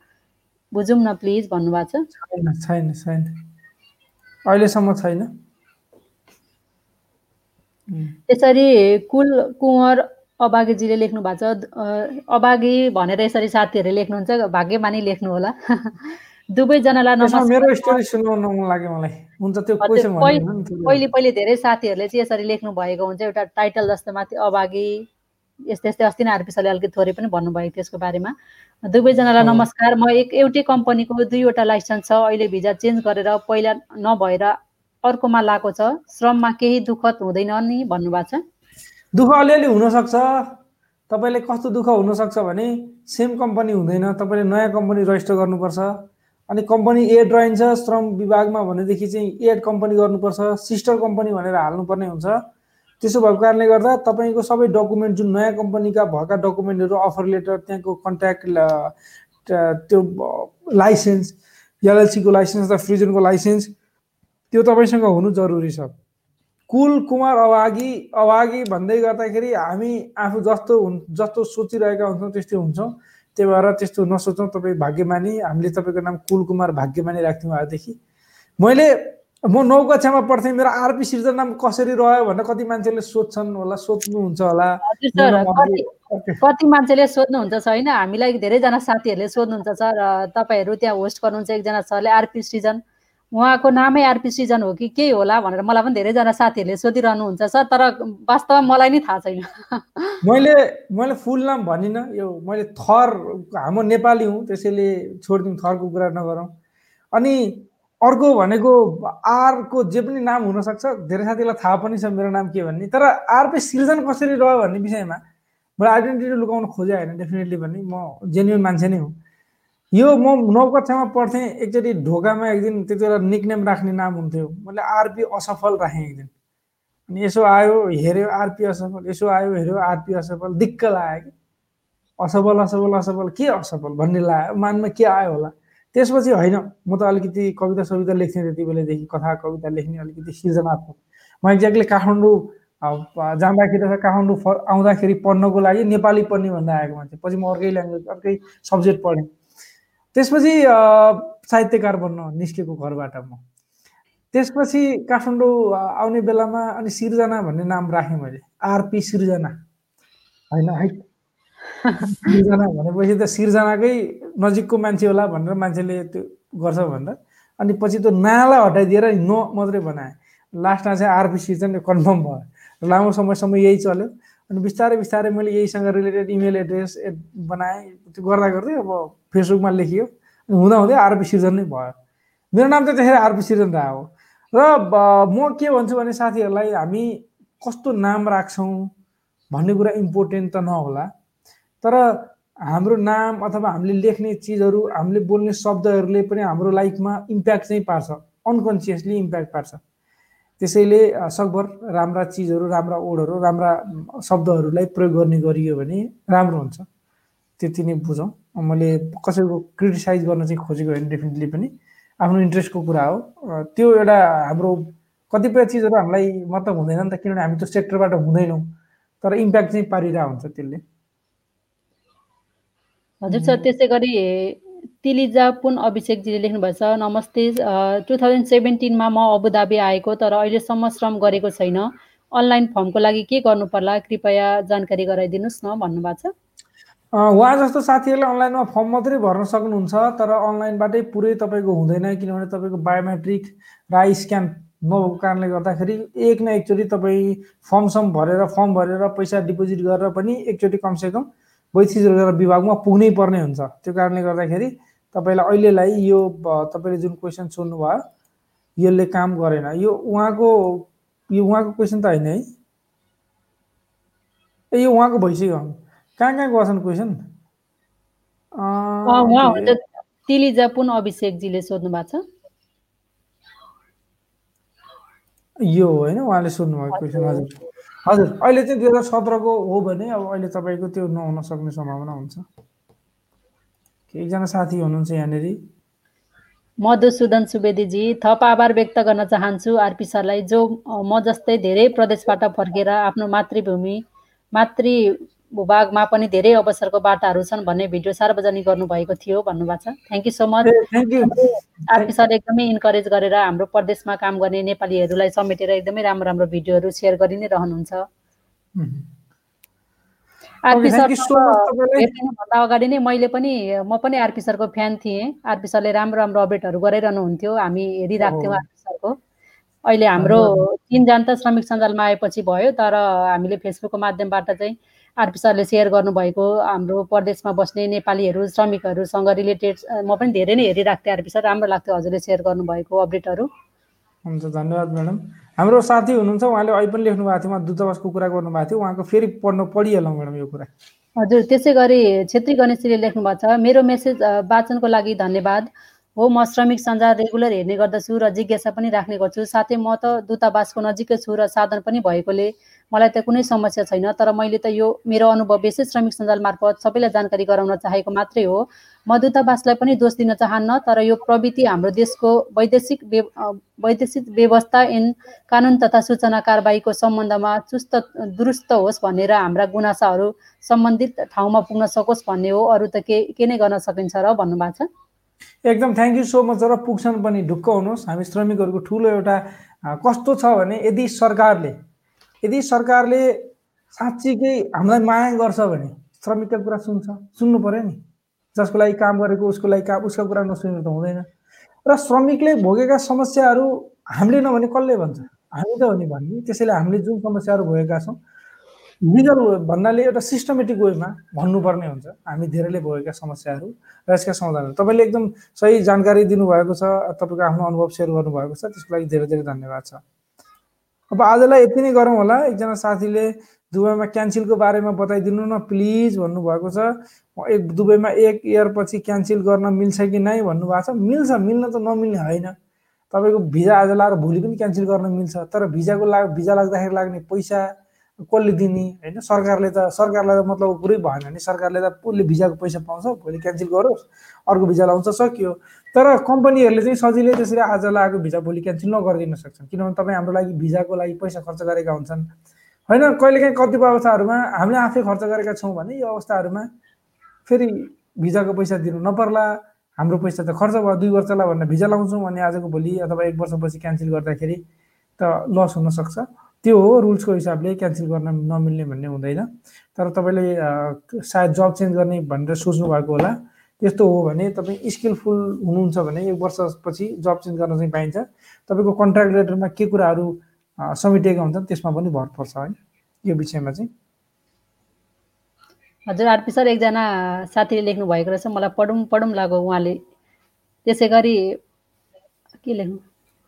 बुझौँ न प्लिज भन्नुभएको छ। छैन छैन। अहिलेसम्म छैन। यसरी कुल कुँवर अबागीजीले लेख्नु भएको छ। अबागी भनेर यसरी साथीहरूले लेख्नुहुन्छ। भाग्यमानी लेख्नु होला। दुवैजनालाई पहिले पहिले धेरै साथीहरूले चाहिँ यसरी लेख्नु भएको हुन्छ। एउटा टाइटल जस्तो माथि अबागी यस्तै यस्तै अस्ति नै आरपिसले अलिकति थोरै पनि भन्नुभयो त्यसको बारेमा। दुवैजनालाई नमस्कार। म एक एउटै कम्पनीको दुईवटा लाइसेन्स छ। अहिले भिजा चेन्ज गरेर पहिला नभएर अर्कोमा लगाएको छ श्रममा केही दुःखद हुँदैन नि भन्नुभएको छ। दुःख अलिअलि हुनसक्छ। तपाईँले कस्तो दुःख हुनसक्छ भने सेम कम्पनी हुँदैन। तपाईँले नयाँ कम्पनी रजिस्टर गर्नुपर्छ। अनि कम्पनी एड रहन्छ श्रम विभागमा भनेदेखि चाहिँ एड कम्पनी गर्नुपर्छ। सिस्टर कम्पनी भनेर हाल्नुपर्ने हुन्छ। त्यसो भएको कारणले गर्दा तपाईँको सबै डकुमेन्ट जुन नयाँ कम्पनीका भएका डकुमेन्टहरू अफर लेटर त्यहाँको कन्ट्याक्ट त्यो लाइसेन्स एलएलसीको लाइसेन्स अथवा फ्रिजनको लाइसेन्स त्यो तपाईँसँग हुनु जरुरी छ। कुल कुमार अभागी अभागी भन्दै गर्दाखेरि हामी आफू जस्तो हुन् जस्तो सोचिरहेका हुन्छौँ त्यस्तै हुन्छौँ। त्यही भएर त्यस्तो नसोचौँ तपाईँ भाग्यमानी हामीले तपाईँको नाम कुल कुमार भाग्यमानी राख्थ्यौँ आजदेखि। मैले म नौ कक्षामा पढ्थेँ मेरो आरपी सिर्जना नाम कसरी रह्यो भनेर कति मान्छेले सोध्छन् होला सोध्नुहुन्छ होला। कति मान्छेले सोध्नुहुन्छ छैन हामीलाई धेरैजना साथीहरूले सोध्नुहुन्छ सर तपाईँहरू त्यहाँ होस्ट गर्नुहुन्छ एकजना सरले आरपी सृजन उहाँको नामै आरपी सिजन हो कि के होला भनेर मलाई पनि धेरैजना साथीहरूले सोधिरहनुहुन्छ सर तर वास्तवमा मलाई नै थाहा छैन। मैले मैले फुल नाम भनिनँ यो मैले थर हाम्रो नेपाली हुँ त्यसैले छोडिदिउँ थरको कुरा नगरौँ। अनि अर्को भनेको आरको जे पनि नाम हुनसक्छ धेरै साथीलाई थाहा पनि छ मेरो नाम के भन्ने तर आरपी सिर्जन कसरी रह्यो भन्ने विषयमा मैले आइडेन्टिटी लुकाउन खोजेँ होइन डेफिनेटली भन्ने म जेन्युन मान्छे नै हुँ। यो म नौ कक्षामा पढ्थेँ एकचोटि ढोकामा एक दिन त्यति बेला निकनेम राख्ने नाम हुन्थ्यो। मैले आरपी असफल राखेँ एक दिन अनि यसो आयो हेऱ्यो आरपी असफल यसो आयो हेऱ्यो आरपी असफल दिक्क लाग्यो कि। असफल असफल असफल के असफल भन्ने लाग्यो मानमा के आयो होला। त्यसपछि होइन म त अलिकति कविता सविता लेख्ने त्यति बेलादेखि कथा कविता लेख्ने अलिकति सृजनात्मक म एक्ज्याक्टली काठमाडौँ जाँदाखेरि त काठमाडौँ आउँदाखेरि पढ्नको लागि नेपाली पढ्ने भनेर आएको मान्छे। पछि म अर्कै ल्याङ्ग्वेज अर्कै सब्जेक्ट पढेँ। त्यसपछि साहित्यकार बन्न निस्केको घरबाट म। त्यसपछि काठमाडौँ आउने बेलामा अनि सिर्जना भन्ने नाम राखेँ मैले। आरपी सिर्जना। होइन है? सिर्जना भनेपछि त सिर्जनाकै नजिकको मान्छे होला भनेर मान्छेले त्यो गर्छ भनेर अनि पछि त्यो नालाई हटाइदिएर न मात्रै बनाएँ। लास्टमा चाहिँ आरपी सिर्जन कन्फर्म भयो। लामो समयसम्म यही चल्यो। अनि बिस्तारै बिस्तारै मैले यहीसँग रिलेटेड इमेल एड्रेस बनाएँ। त्यो गर्दा गर्दै अब फेसबुकमा लेखियो अनि हुँदा हुँदै आरपी सिर्जन नै भयो मेरो नाम त त्यखेर आरपी सिर्जन रह हो र म के भन्छु भने साथीहरूलाई हामी कस्तो नाम राख्छौँ भन्ने कुरा इम्पोर्टेन्ट त नहोला तर हाम्रो नाम अथवा हामीले लेख्ने चिजहरू हामीले बोल्ने शब्दहरूले पनि हाम्रो लाइफमा इम्प्याक्ट चाहिँ पार्छ। अनकन्सियसली इम्प्याक्ट पार्छ। त्यसैले सकभर राम्रा चिजहरू राम्रा ओडहरू राम्रा शब्दहरूलाई प्रयोग गर्ने गरियो भने राम्रो हुन्छ। त्यति नै बुझौँ। मैले कसैको क्रिटिसाइज गर्न चाहिँ खोजेको होइन डेफिनेटली पनि। आफ्नो इन्ट्रेस्टको कुरा हो। त्यो एउटा हाम्रो कतिपय चिजहरू हामीलाई मतलब हुँदैन नि त किनभने हामी त्यो सेक्टरबाट हुँदैनौँ। तर इम्प्याक्ट चाहिँ पारिरहेको हुन्छ त्यसले। हजुर सर त्यसै गरी तिलिजा पुन अभिषेकजीले लेख्नुभएछ नमस्ते टु थाउजन्ड सेभेन्टिनमा म अबुधाबी आएको तर अहिलेसम्म श्रम गरेको छैन। अनलाइन फर्मको लागि के गर्नु पर्ला कृपया जानकारी गराइदिनुहोस् न भन्नुभएको छ। उहाँ जस्तो साथीहरूले अनलाइनमा फर्म मात्रै भर्न सक्नुहुन्छ तर अनलाइनबाटै पुरै तपाईँको हुँदैन किनभने तपाईँको बायोमेट्रिक र आई स्क्यान नभएको कारणले गर्दाखेरि एक न एकचोटि तपाईँ फर्म सम भरेर फर्म भरेर पैसा डिपोजिट गरेर पनि एकचोटि कमसेकम वैदेशिक रोजगार विभागमा पुग्नै पर्ने हुन्छ। त्यो कारणले गर्दाखेरि तपाईँलाई अहिलेलाई यो तपाईँले जुन क्वेसन सोध्नुभयो यसले काम गरेन। यो उहाँको यो उहाँको क्वेसन त होइन है। ए यो उहाँको भइसक्यो कहाँ कहाँ गर्छन् क्वेसन? तिलिजा पुन अभिषेकजीले सोध्नु भएको छ। यो होइन उहाँले सोध्नुभएको क्वेसन हजुर। हजुर। अहिले चाहिँ दुई हजार सत्रको हो भने अब अहिले तपाईँको त्यो नहुन सक्ने सम्भावना हुन्छ। एकजना साथी हुनुहुन्छ यहाँनिर? मधुसूदन सुवेदीजी थप आभार व्यक्त गर्न चाहन्छु। आरपी सरलाई जो म जस्तै धेरै प्रदेशबाट फर्केर आफ्नो मातृभूमि मातृ भूभागमा पनि धेरै अवसरको बाटाहरू छन् भन्ने भिडियो सार्वजनिक गर्नुभएको थियो भन्नुभएको छ। Thank you so much RP sir एकदमै इन्करेज गरेर हाम्रो प्रदेशमा काम गर्ने नेपालीहरूलाई समेटेर एकदमै राम्रो राम्रो भिडियोहरू सेयर गरि नै रहनुहुन्छ। आरपी अगाडि नै मैले पनि म पनि आरपी सरको फ्यान थिएँ। आरपी सरले राम्रो राम्रो अपडेटहरू गराइरहनुहुन्थ्यो हामी हेरिरहेको थियौँ आरपी सरको। अहिले हाम्रो तिनजना त श्रमिक सञ्जालमा आएपछि भयो तर हामीले फेसबुकको माध्यमबाट चाहिँ आरपी सरले सेयर गर्नुभएको हाम्रो प्रदेशमा बस्ने नेपालीहरू श्रमिकहरूसँग रिलेटेड म पनि धेरै नै हेरिरहेको थिएँ आरपी सर राम्रो लाग्थ्यो हजुरले सेयर गर्नुभएको अपडेटहरू हुन्छ धन्यवाद म्याडम हाम्रो साथी हुनुहुन्छ उहाँले अहिले पनि लेख्नु भएको थियो उहाँ दूतावासको कुरा गर्नुभएको थियो उहाँको फेरि पढ्नु पढिहालौँ म्याडम यो कुरा। हजुर त्यसै गरी छेत्री गणेशजीले लेख्नु भएको छ मेरो मेसेज वाचनको लागि धन्यवाद। हो म श्रमिक सञ्जाल रेगुलर हेर्ने गर्दछु र जिज्ञासा पनि राख्ने गर्छु। साथै म त दूतावासको नजिकै छु र साधन पनि भएकोले मलाई त कुनै समस्या छैन तर मैले त यो मेरो अनुभव विशेष श्रमिक सञ्जाल मार्फत सबैलाई जानकारी गराउन चाहेको मात्रै हो। म दूतावासलाई पनि दोष दिन चाहन्न तर यो प्रवृत्ति हाम्रो देशको वैदेशिक वैदेशिक व्यवस्था एन कानुन तथा सूचना कारवाहीको सम्बन्धमा चुस्त दुरुस्त होस् भनेर हाम्रा गुनासाहरू सम्बन्धित ठाउँमा पुग्न सकोस् भन्ने हो। अरू त के के नै गर्न सकिन्छ र भन्नुभएको छ। एकदम थ्याङ्क यू सो मच र पुग्छन् पनि ढुक्क हुनुहोस्। हामी श्रमिकहरूको ठुलो एउटा कस्तो छ भने यदि सरकारले यदि सरकारले साँच्चीकै हामीलाई माया गर्छ भने श्रमिकका कुरा सुन्छ सुन्नु पऱ्यो नि। जसको लागि काम गरेको उसको लागि काम उसको कुरा नसुनेर त हुँदैन। र श्रमिकले भोगेका समस्याहरू हामीले नभने कसले भन्छ? हामी त हो नि भन्ने। त्यसैले हामीले जुन समस्याहरू भोगेका छौँ लिगल भन्नाले एउटा सिस्टमेटिक वेमा भन्नुपर्ने हुन्छ। हामी धेरैले भएका समस्याहरू र यसका समाधानहरू। तपाईँले एकदम सही जानकारी दिनुभएको छ तपाईँको आफ्नो अनुभव सेयर गर्नुभएको छ। त्यसको लागि धेरै धेरै धन्यवाद छ। अब आजलाई यति नै गरौँ होला। एकजना साथीले दुबईमा क्यान्सलको बारेमा बताइदिनु न प्लिज भन्नुभएको छ। एक दुबईमा एक इयर पछि क्यान्सल गर्न मिल्छ कि नै भन्नुभएको छ। मिल्छ मिल्न त नमिल्ने होइन। तपाईँको भिजा आज लाएर भोलि पनि क्यान्सल गर्न मिल्छ। तर भिजाको लाग भिजा लाग्दाखेरि लाग्ने पैसा कसले दिने होइन? सरकारले त सरकारलाई त मतलब कुरै भएन नि। सरकारले त उसले भिजाको पैसा पाउँछ? भोलि क्यान्सल गरोस् अर्को भिजा लाउँछ सक्यो। तर कम्पनीहरूले चाहिँ सजिलै त्यसरी आज लगाएको भिजा भोलि क्यान्सल नगरिदिन सक्छन्। किनभने तपाईँ हाम्रो लागि भिजाको लागि पैसा खर्च गरेका हुन्छन्। होइन? कहिलेकाहीँ कतिपय अवस्थाहरूमा हामीले आफै खर्च गरेका छौँ भने यो अवस्थाहरूमा फेरि भिजाको पैसा दिनु नपर्ला। हाम्रो पैसा त खर्च भयो दुई वर्षलाई भनेर भिजा लाउँछौँ भने आजको भोलि अथवा एक वर्षपछि क्यान्सल गर्दाखेरि त लस हुनसक्छ त्यो हो रुल्सको हिसाबले क्यान्सल गर्न नमिल्ने भन्ने हुँदैन। तर तपाईँले सायद जब चेन्ज गर्ने भनेर सोच्नु भएको होला। त्यस्तो हो भने तपाईँ स्किलफुल हुनुहुन्छ भने एक वर्षपछि जब चेन्ज गर्न चाहिँ पाइन्छ। तपाईँको कन्ट्राक्ट लेटरमा के कुराहरू समेटिएका हुन्छन् त्यसमा पनि भर पर्छ है। यो विषयमा चाहिँ। हजुर आरपी सर एकजना साथीले लेख्नु भएको रहेछ। मलाई पढौँ पढौँ लाग्यो उहाँले। त्यसै गरी के लेख्नु?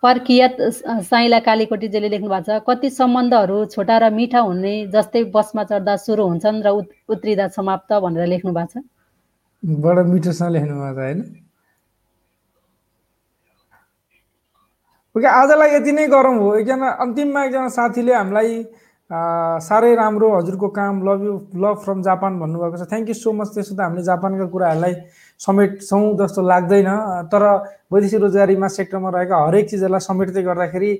पर्कियत साइला कालीकोटीजीले लेख्नु भएको छ कति सम्बन्धहरू छोटा र मिठा हुने जस्तै बसमा चढ्दा सुरु हुन्छन् र उत्रिँदा समाप्त भनेर लेख्नु भएको छ? बडा मिठोसँग लेख्नु भएको छ होइन? ओके आजलाई यति नै गरौँ हो। एकजना अन्तिममा एकजना साथीले हामीलाई साह्रै राम्रो हजुरको काम love you love from Japan भन्नुभएको छ। थ्याङ्क यू सो मच त्यसो त हामीले जापानका कुराहरूलाई समेट्छौँ जस्तो लाग्दैन। तर वैदेशिक रोजगारीमा सेक्टरमा रहेका हरेक चिजहरूलाई समेट्दै गर्दाखेरि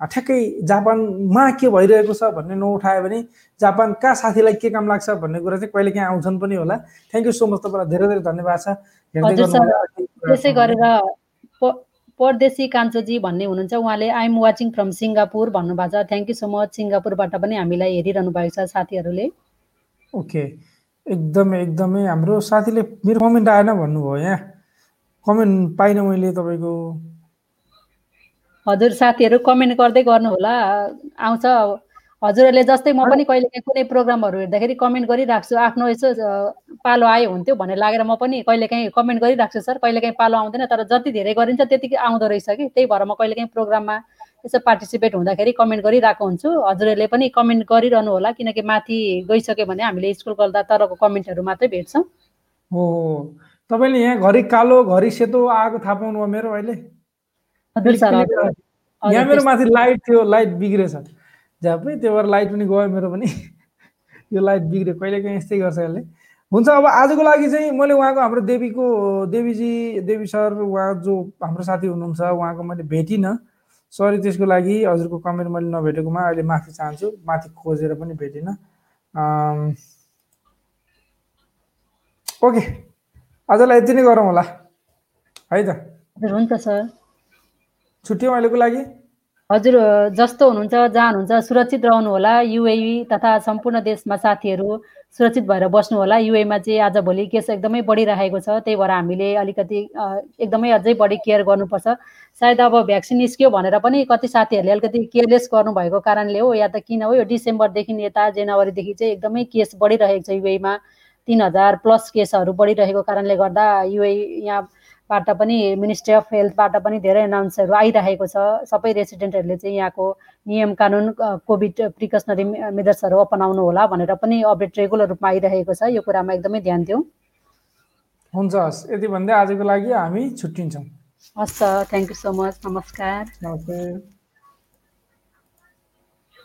ठ्याक्कै जापानमा के भइरहेको छ? भन्ने नउठायो भने जापानका साथीलाई के काम लाग्छ? भन्ने कुरा चाहिँ कहिले काहीँ आउँछन् पनि होला। थ्याङ्क यू सो मच तपाईँलाई धेरै धेरै धन्यवाद छ। त्यसै गरेर परदेशी कान्छोजी भन्ने हुनुहुन्छ। उहाँले आइएम वाचिङ फ्रम सिङ्गापुर भन्नुभएको छ। थ्याङ्क यू सो मच सिङ्गापुरबाट पनि हामीलाई हेरिरहनु भएको छ साथीहरूले। ओके एकदमै एकदमै हाम्रो साथीले मेरो कमेन्ट आएन भन्नुभयो यहाँ। कमेन्ट पाइनँ मैले तपाईँको। हजुर साथीहरू कमेन्ट गर्दै गर्नु होला आउँछ। हजुरहरूले जस्तै म पनि कहिले काहीँ कुनै प्रोग्रामहरू हेर्दाखेरि कमेन्ट गरिराख्छु। आफ्नो यसो पालो आयो हुन्थ्यो भनेर लागेर म पनि कहिले काहीँ कमेन्ट गरिराख्छु सर। कहिले काहीँ पालो आउँदैन तर जति धेरै गरिन्छ त्यतिकै आउँदो रहेछ कि। त्यही भएर म कहिले काहीँ प्रोग्राममा यसो पार्टिसिपेट हुँदाखेरि कमेन्ट गरिरहेको हुन्छु। हजुरहरूले पनि कमेन्ट गरिरहनु होला किनकि माथि गइसक्यो भने हामीले स्कुल गर्दा तरको कमेन्टहरू मात्रै भेट्छौँ। हो तपाईँले यहाँ घरि कालो घरि सेतो आएको थाहा पाउनु मेरो अहिले। यहाँ मेरो माथि लाइट थियो लाइट बिग्रेछ। जहाँ पनि त्यो भएर लाइट पनि गयो मेरो पनि। यो लाइट बिग्रियो। कहिले काहीँ यस्तै गर्छ यसले। हुन्छ अब आजको लागि चाहिँ मैले उहाँको हाम्रो देवीको देवीजी देवी सर उहाँ जो हाम्रो साथी हुनुहुन्छ उहाँको मैले भेटिनँ। सरी त्यसको लागि हजुरको कमेन्ट मैले नभेटेकोमा अहिले माफी चाहन्छु। माथि खोजेर पनि भेटिनँ। ओके। आजलाई यति नै गरौँ होला। है त? हुन्छ सर। छुट्यौँ अहिलेको लागि? हजुर जस्तो हुनुहुन्छ जहाँ हुनुहुन्छ सुरक्षित रहनु होला युएई तथा सम्पूर्ण देशमा साथीहरू सुरक्षित भएर बस्नु होला युएमा चाहिँ आज भोलि केस एकदमै बढिरहेको छ त्यही भएर हामीले अलिकति एकदमै अझै बढी केयर गर्नुपर्छ। सायद अब भ्याक्सिन निस्क्यो भनेर पनि कति साथीहरूले अलिकति केयरलेस गर्नुभएको कारणले हो या त किन हो यो डिसेम्बरदेखि यता जनवरीदेखि चाहिँ एकदमै केस बढिरहेको छ युएमा तिन हजार प्लस केसहरू बढिरहेको कारणले गर्दा युए यहाँ बाट पनि मिनिस्ट्री अफ हेल्थबाट पनि धेरै एनाउन्सहरू आइरहेको छ। सबै रेसिडेन्टहरूले चाहिँ यहाँको नियम कानुन कोभिड प्रिकसनरी मेजर्सहरू अपनाउनु होला भनेर पनि अपडेट रेगुलर रूपमा आइरहेको छ। यो कुरामा एकदमै ध्यान दिउँ। हुन्छ हस्। यति भन्दै आजको लागि हामी छुट्टिन्छौँ। हस् थ्याङ्क यू सो मच नमस्कार। नमस्ते